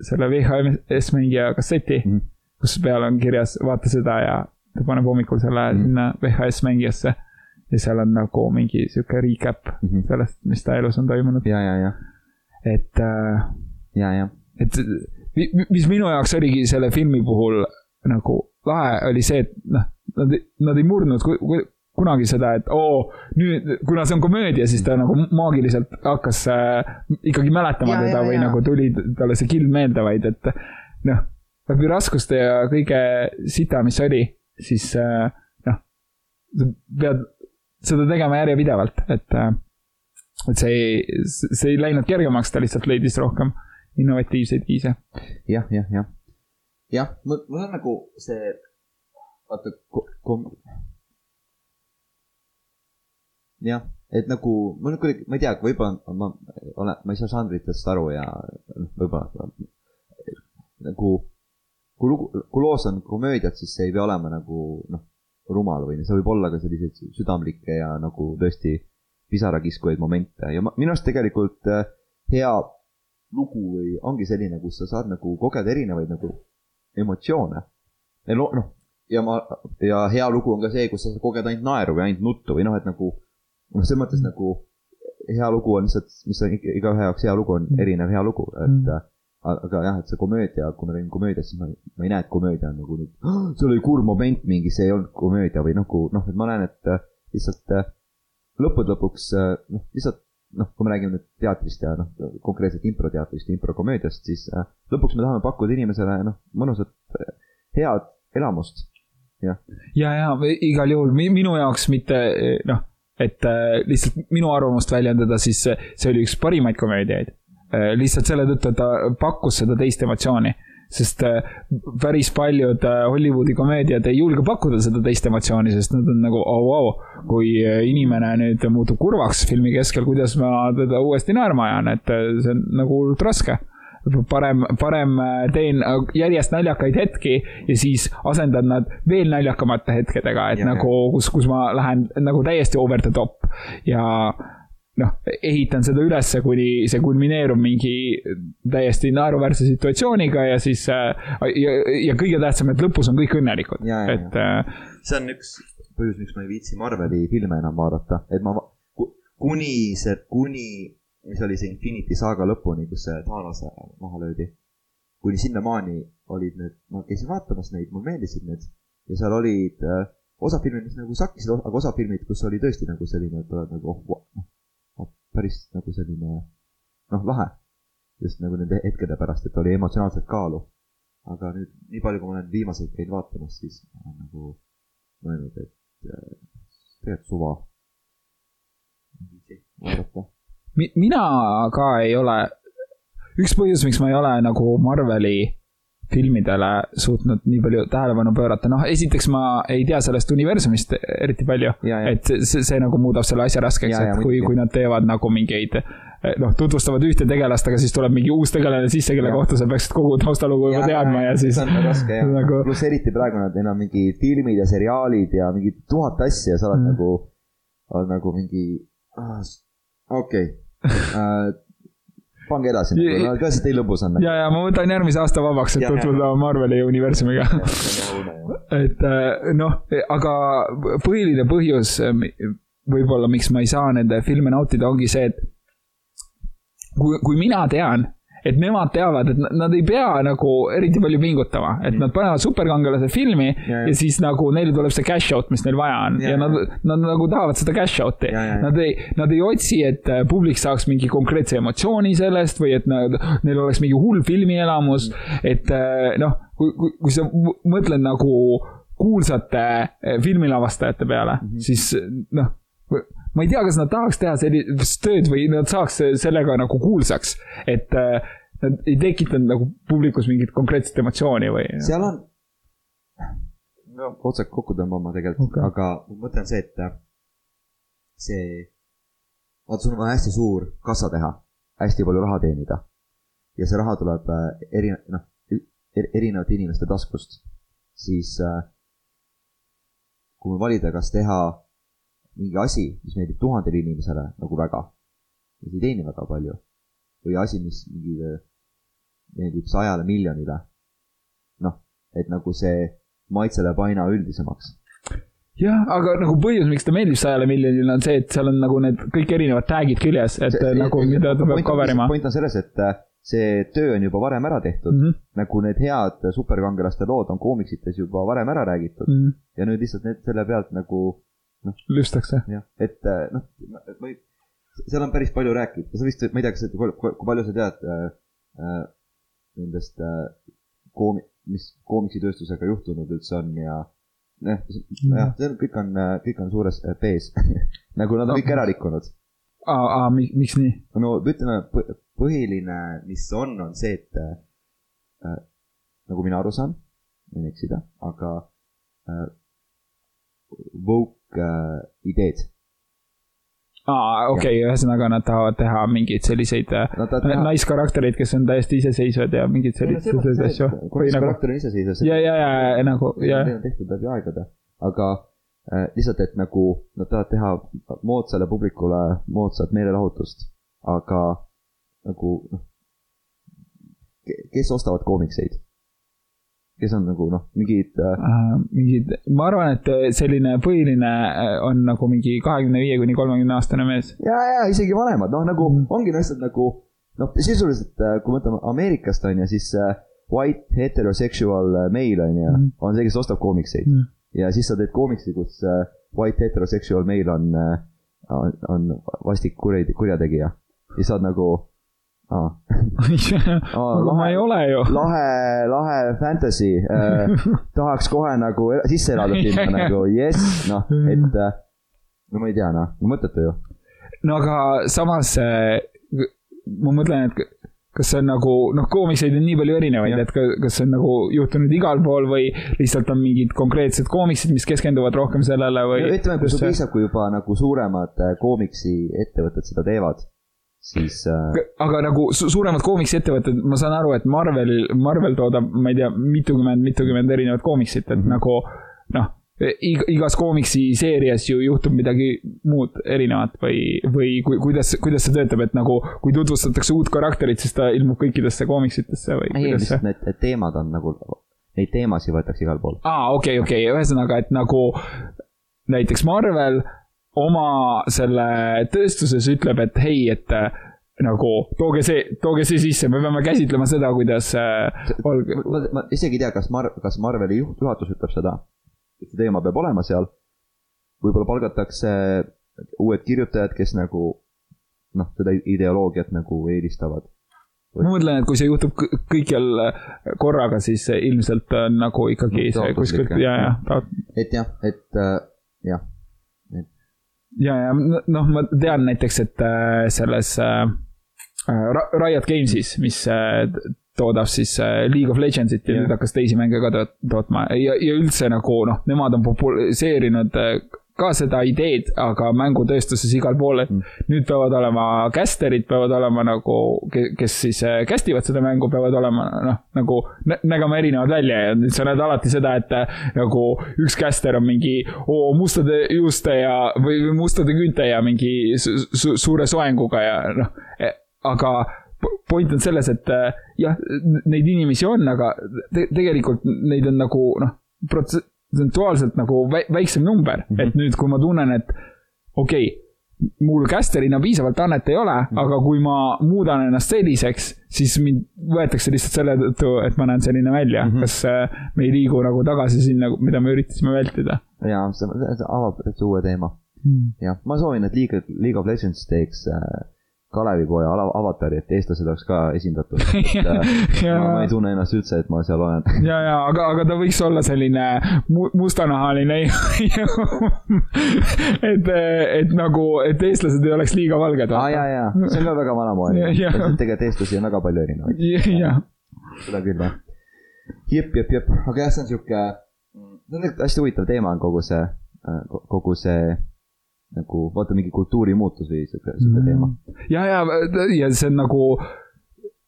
selle VHS mängija kasseti mm. -hmm kus peal on kirjas vaata seda ja ta paneb hommikul selle mm -hmm. sinna VHS mängijasse. Ja seal on nagu mingi sihuke recap mm -hmm. sellest, mis ta elus on toimunud. ja, ja, ja. et äh,. ja, ja. et mis minu jaoks oligi selle filmi puhul nagu lahe, oli see, et noh, nad, nad ei murdnud ku, ku, kunagi seda, et oo, nüüd, kuna see on komöödia, siis ta nagu maagiliselt hakkas äh, ikkagi mäletama ja, teda ja, või ja. nagu tuli talle see kild meelde, vaid et noh läbi raskuste ja kõige sita, mis oli, siis äh, noh, sa pead seda tegema järjepidevalt, et, äh, et see ei, see ei läinud kergemaks, ta lihtsalt leidis rohkem innovatiivseid viise ja,. jah, jah, jah. jah, mul, on nagu see, vaata, kom-. jah, et nagu mul kuidagi, ma ei tea, võib-olla ma olen, ma ei saa žanritest aru ja noh, võib-olla nagu kui lugu, kui loos on komöödiat, siis see ei pea olema nagu noh, rumal või see võib olla ka selliseid südamlikke ja nagu tõesti pisarakiskujaid momente ja ma, minu arust tegelikult äh, hea lugu või ongi selline, kus sa saad nagu kogeda erinevaid nagu emotsioone. ja noh, ja ma, ja hea lugu on ka see, kus sa saad kogeda ainult naeru või ainult nuttu või noh, et nagu noh, selles mõttes nagu hea lugu on lihtsalt, mis on igaühe jaoks hea lugu, on mm. erinev hea lugu, et mm aga jah, et see komöödia, kui ma räägin komöödiast, siis ma, ma ei näe, et komöödia on nagu nüüd, see oli kurb moment mingi, see ei olnud komöödia või nagu noh, et ma näen, et äh, lihtsalt äh, lõppude lõpuks äh, noh, lihtsalt noh, kui me räägime nüüd teatrist ja noh, konkreetselt improteatrist ja improkomöödiast, siis äh, lõpuks me tahame pakkuda inimesele noh, mõnusat head elamust, ja, ja, ja igal juhul minu jaoks mitte noh, et lihtsalt minu arvamust väljendada, siis see oli üks parimaid komöödiaid lihtsalt selle tõttu, et ta pakkus seda teist emotsiooni. sest äh, päris paljud äh, Hollywoodi komöödiad ei julge pakkuda seda teist emotsiooni, sest nad on nagu au oh,, au kui inimene nüüd muutub kurvaks filmi keskel, kuidas ma teda uuesti naerma ajan, et see on nagu hullult raske. Parem, parem teen järjest naljakaid hetki ja siis asendan nad veel naljakamate hetkedega, et ja, nagu, kus, kus ma lähen nagu täiesti over the top. Ja noh, ehitan seda ülesse, kuni see kulmineerub mingi täiesti naeruväärse situatsiooniga ja siis äh, ja, ja kõige tähtsam, et lõpus on kõik õnnelikud, et. Äh, see on üks põhjus, miks ma ei viitsi Marveli filme enam vaadata, et ma kuni see, kuni, mis oli see Infinity saaga lõpuni, kus see Thanos maha löödi. kuni sinnamaani olid need, ma käisin vaatamas neid, mulle meeldisid need ja seal olid äh, osa filmid, mis nagu sakkisid, aga osa filmid, kus oli tõesti nagu selline, et oled nagu oh, noh päris nagu selline noh, lahe. just nagu nende hetkede pärast, et oli emotsionaalset kaalu. aga nüüd, nii palju, kui ma olen viimaseid käinud vaatamas, siis ma olen nagu mõelnud, et äh, tegelikult suva. vaadata. mi, mina ka ei ole, üks põhjus, miks ma ei ole nagu Marveli filmidele suutnud nii palju tähelepanu pöörata, noh, esiteks ma ei tea sellest universumist eriti palju. et see, see, nagu muudab selle asja raskeks, et kui, kui nad teevad nagu mingeid noh, tutvustavad ühte tegelast, aga siis tuleb mingi uus tegelane sisse, kelle ja. kohta sa peaksid kogu taustalugu juba teadma ja siis. see on raske jah nagu..., pluss eriti praegu nad, on mingi filmid ja seriaalid ja mingi tuhat asja ja sa oled mm. nagu, oled nagu mingi ah,, okei okay. [laughs] uh, pange edasi no ka see teil lõbus on. ja, ja ma võtan järgmise aasta vabaks, et tutvuda Marveli universumiga. et äh, noh, aga põhiline põhjus võib-olla, miks ma ei saa nende filme nautida, ongi see, et kui, kui mina tean, et nemad teavad, et nad ei pea nagu eriti palju pingutama, et nad panevad superkangelase filmi ja, ja. ja siis nagu neile tuleb see cash out, mis neil vaja on ja, ja nad, nad nagu tahavad seda cash out'i. Nad ei, nad ei otsi, et äh, publik saaks mingi konkreetse emotsiooni sellest või et nad, neil oleks mingi hull filmielamus, et äh, noh, kui, kui, kui sa mõtled nagu kuulsate äh, filmilavastajate peale mm, -hmm. siis noh ma ei tea, kas nad tahaks teha sellist tööd või nad saaks sellega nagu kuulsaks, et äh, nad ei tekitanud nagu publikus mingit konkreetset emotsiooni või? seal on, no otsad kokku tõmbama tegelikult okay., aga ma mõtlen see, et äh, see, vaata, sul on vaja hästi suur kassa teha, hästi palju raha teenida. ja see raha tuleb äh, eri, noh, erinevate inimeste taskust, siis kui valida, kas teha mingi asi, mis meeldib tuhandele inimesele nagu väga, mis ei teeni väga palju, või asi, mis mingile meeldib sajale miljonile. noh, et nagu see maitse läheb aina üldisemaks. jah, aga nagu põhjus, miks ta meeldib sajale miljonile, on see, et seal on nagu need kõik erinevad tag'id küljes, et see, nagu see, mida ta peab cover ima. point on selles, et äh, see töö on juba varem ära tehtud mm, -hmm. nagu need head superkangelaste lood on koomiksites juba varem ära räägitud mm. -hmm. ja nüüd lihtsalt need selle pealt nagu noh. lüstakse. jah, et äh, noh, ma ei, seal on päris palju rääkida, sa vist, ma ei tea, kas, kui palju sa tead äh, äh, nendest äh, koomi-, mis koomiksitööstusega juhtunud üldse on ja noh, jah, see on, kõik on, äh, kõik on suures B-s [laughs] nagu nad on no. kõik ära rikkunud. aa, aa, miks nii? no ütleme, põhiline, mis on, on see, et äh, nagu mina aru saan, võin eksida, aga äh, woke äh, ideed. aa, okei okay,, ühesõnaga nad tahavad teha mingeid selliseid äh, teha... naiskaraktereid, kes on täiesti iseseisvad ja mingeid selliseid asju. karakter on iseseisvad. ja, ja, ja nagu, ja. Need on tehtud läbi aegade, aga äh, lihtsalt, et nagu nad tahavad teha moodsale publikule moodsat meelelahutust, aga nagu noh, kes ostavad koomikseid kes on nagu noh, mingid äh,. mingid, ma arvan, et äh, selline põhiline äh, on nagu mingi kahekümne viie kuni kolmekümne aastane mees. ja, ja isegi vanemad, noh nagu mm. ongi lihtsalt nagu noh, sisuliselt äh, kui mõtleme Ameerikast on ju, siis white heterosexual male on ju mm., on see, kes ostab koomikseid mm.. ja siis sa teed koomiksi, kus white heterosexual male on, on, on vastik kurja, kurjategija. siis sa oled nagu aa [laughs] lahe, ma ei ole ju. [laughs] lahe, lahe fantasy äh, [laughs] tahaks kohe nagu sisse elada sinna nagu jess, noh, et äh, no ma ei tea, noh, mõttetu ju. no aga samas äh, ma mõtlen, et kas see on nagu, noh, koomikseid on nii palju erinevaid, et kas see on nagu juhtunud igal pool või lihtsalt on mingid konkreetsed koomiksid, mis keskenduvad rohkem sellele või? ütleme, kui sul piisab, kui juba nagu suuremad äh, koomiksi ettevõtted seda teevad siis äh.... aga nagu su suuremad koomiksiettevõtted, ma saan aru, et Marvel, Marvel toodab, ma ei tea, mitukümmend, mitukümmend erinevat koomiksit, et mm -hmm. nagu noh igas koomiksi seerias ju juhtub midagi muud erinevat või, või ku, kuidas, kuidas see töötab, et nagu kui tutvustatakse uut karakterit, siis ta ilmub kõikidesse koomiksitesse või? ei, lihtsalt need, need teemad on nagu, neid teemasid võetakse igal pool. aa, okei okay,, okei okay., ühesõnaga, et nagu näiteks Marvel oma selle tööstuses ütleb, et hei, et äh, nagu tooge see, tooge see sisse, me peame käsitlema seda, kuidas äh, olge. ma, ma isegi ei tea, kas Mar-, kas Marveli juht, juhatus ütleb seda, et see teema peab olema seal. võib-olla palgatakse uued kirjutajad, kes nagu noh, seda ideoloogiat nagu eelistavad. ma mõtlen, et kui see juhtub kõikjal korraga, siis ilmselt on nagu ikkagi no, see kuskilt ja, ja. et jah, et äh, jah ja, ja noh, ma tean näiteks, et äh, selles äh, Riot Games'is, mis äh, toodab siis äh, League of Legendsit ja yeah. nüüd hakkas teisi mänge ka tootma ja, ja üldse nagu noh, nemad on populariseerinud äh, ka seda ideed, aga mängutööstuses igal pool, et mm. nüüd peavad olema caster'id, peavad olema nagu, kes siis cast ivad seda mängu, peavad olema noh, nagu nägema erinevad välja ja nüüd sa näed alati seda, et nagu üks caster on mingi oo, mustade juuste ja, või mustade küünte ja mingi su su suure soenguga ja noh, e, aga point on selles, et jah, neid inimesi on, aga te tegelikult neid on nagu noh, prots-, protsentuaalselt nagu väiksem number mm, -hmm. et nüüd, kui ma tunnen, et okei okay,, mul caster'ina piisavalt annet ei ole mm, -hmm. aga kui ma muudan ennast selliseks, siis mind võetakse lihtsalt selle tõttu, et ma näen selline välja mm. -hmm. kas äh, me ei liigu nagu tagasi sinna, mida me üritasime vältida? jaa, see, see avab täitsa uue teema mm.. jah, ma soovin, et League, League of Legends teeks äh, Kalevipoja avatari, et eestlased oleks ka esindatud [laughs] et ja, ma, ma ei tunne ennast üldse, et ma seal olen. [laughs] ja, ja aga, aga ta võiks olla selline mu mustanahaline [laughs] et, et nagu, et eestlased ei oleks liiga valged. aa, ja, ja, see on ka väga vanamoeline. tegelikult eestlasi on väga palju erinevaid. seda küll, jah. jep, jep, jep, aga jah, see on sihuke, see on hästi huvitav teema on kogu see, kogu see nagu vaata mingi kultuurimuutus või sihuke, sihuke mm. teema. ja, ja, ja see on nagu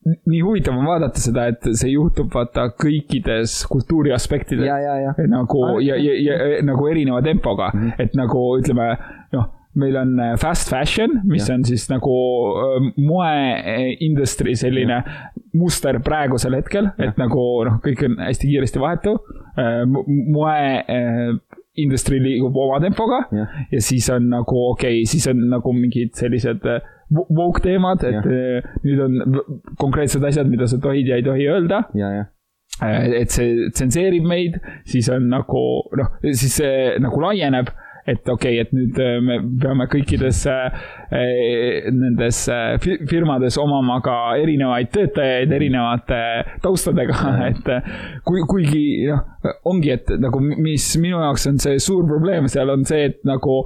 nii huvitav on vaadata seda, et see juhtub vaata kõikides kultuuri aspektides. nagu ja, ja, ja, ja nagu erineva tempoga mm, -hmm. et nagu ütleme, noh meil on äh, fast fashion, mis ja. on siis nagu äh, moe industry selline muster praegusel hetkel, et nagu noh, kõik on hästi kiiresti vahetuv. Äh, moe industry liigub oma tempoga ja, ja siis on nagu okei okay,, siis on nagu mingid sellised äh, woke teemad, et ja. Äh, nüüd on konkreetsed asjad, mida sa tohid ja ei tohi öelda. Äh, et see tsenseerib meid, siis on nagu noh, siis see nagu laieneb et okei okay,, et nüüd äh, me peame kõikides äh, nendes äh, firmades omama ka erinevaid töötajaid erinevate taustadega, [laughs] et kui, kuigi noh, ongi, et nagu mis minu jaoks on see suur probleem seal on see, et nagu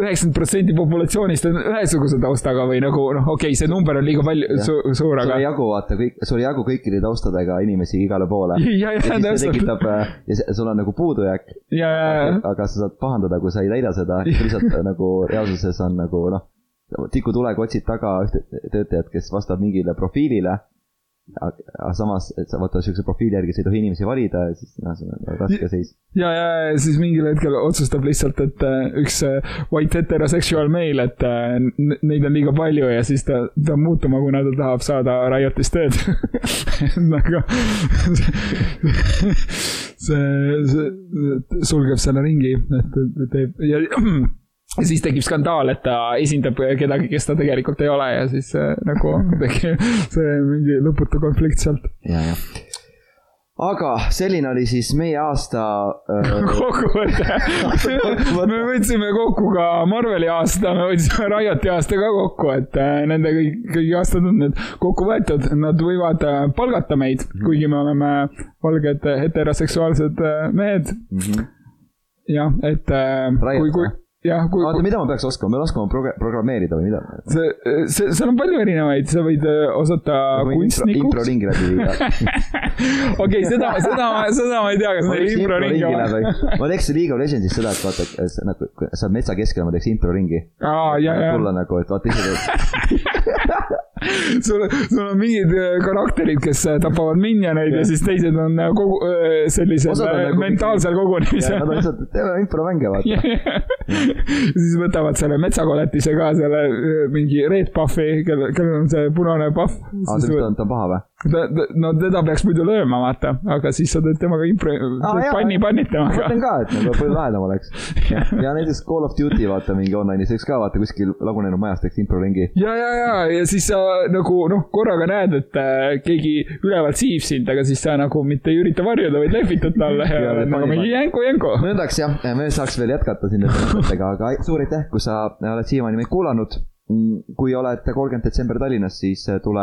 üheksakümmend protsenti populatsioonist on ühesuguse taustaga või nagu noh, okei okay,, see number on liiga palju su, suur, aga. sul ei jagu, vaata kõik, sul ei jagu kõikide taustadega inimesi igale poole. [laughs] ja, ja, ja siis see tekitab äh, ja sul on nagu puudujääk. aga sa saad pahandada, kui sa ei täida seda, [laughs] lihtsalt äh, nagu reaalsuses on nagu noh, tikutulega otsid taga ühte töötajat, kes vastab mingile profiilile aga samas, et sa vaata siukse profiili järgi sa ei tohi inimesi valida ja siis noh, see on raske seis. ja, ja, ja siis mingil hetkel otsustab lihtsalt, et äh, üks äh, white heterosexual male, et äh, neid on liiga palju ja siis ta peab muutuma, kuna ta tahab saada Riotis tööd [laughs] nagu see, see sulgeb selle ringi, et teeb ja [clears throat] ja siis tekib skandaal, et ta esindab kedagi, kes ta tegelikult ei ole ja siis äh, nagu tekib [laughs] see mingi lõputu konflikt sealt. ja, jah aga selline oli siis meie aasta äh.... [laughs] kokkuvõte me võtsime kokku ka Marveli aasta, me võtsime Rioti aasta ka kokku, et äh, nende kõik, kõigi aastad on nüüd kokku võetud, nad võivad äh, palgata meid mm, -hmm. kuigi me oleme valged heteroseksuaalsed äh, mehed mm. -hmm. jah, et äh, Riot, kui, kui jah, kui. oota, mida ma peaks oskama, ma pean oskama prog programmeerida või mida? see, see, seal on palju erinevaid, sa võid äh, osata kunstnikuks. improringi läbi viia. [laughs] okei, seda, seda, seda ma ei tea, kas neil improringi on. ma teeks League of Legendsis seda, et vaata, nagu sa oled metsa keskel, ma teeks improringi. aa, ja, ja. tulla nagu, et vaata ise teed [laughs] sul, sul on mingid äh, karakterid, kes äh, tapavad minioneid ja. ja siis teised on äh, kogu, sellisel nagu mentaalsel kogunemisel. Nad on lihtsalt, teeme impromänge, vaata. [laughs] siis võtavad selle metsakoletise ka, selle mingi red buff'i, kellel, kellel on see punane buff. aa, ta on paha või? Ta, ta, no teda peaks muidu lööma, vaata, aga siis sa teed temaga impro- ah,, panni pannid temaga. ma mõtlen ka, et nagu palju lahedam oleks. [laughs] ja näiteks Call of Duty vaata mingi online'is, eks ka vaata kuskil lagunenud majas teeks improringi. ja, ja, ja, ja siis sa nagu noh, korraga näed, et äh, keegi ülevalt siib sind, aga siis sa nagu mitte ei ürita varjuda, vaid lehvitad talle ja, ja nagu mingi jänku, jänku. nõndaks jah, me saaks veel jätkata siin nende mõtetega, aga suur aitäh, kui sa oled siiamaani meid kuulanud. Mm, kui oled kolmkümmend detsember Tallinnas, siis äh, tule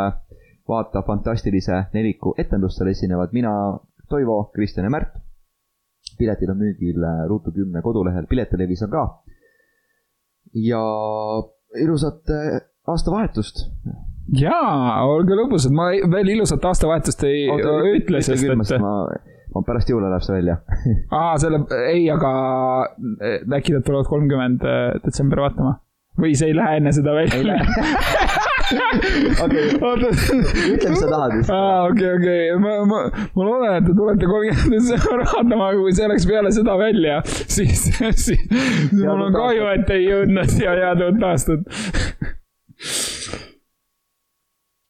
vaata fantastilise neliku etendustel esinevad mina, Toivo, Kristjan ja Märt. piletid on müügil Ruutu kümne kodulehel, Piletilevis on ka. ja ilusat äh, aastavahetust jaa, olge lõbusad, ma veel ilusat aastavahetust ei Oota, ütle, sest et. ma, ma pärast jõule läheb see välja aa, selle, ei, aga eh, äkki nad tulevad kolmkümmend detsember vaatama? Või see ei lähe enne seda välja? [laughs] okei, ütle, mis sa tahad vist. aa, okei, okei, ma, ma, ma loodan, et te tulete kolmkümmend [laughs] aga kui see läks peale seda välja, [laughs] siis, siis mul on kahju, et ei jõudnud siia head uut aastat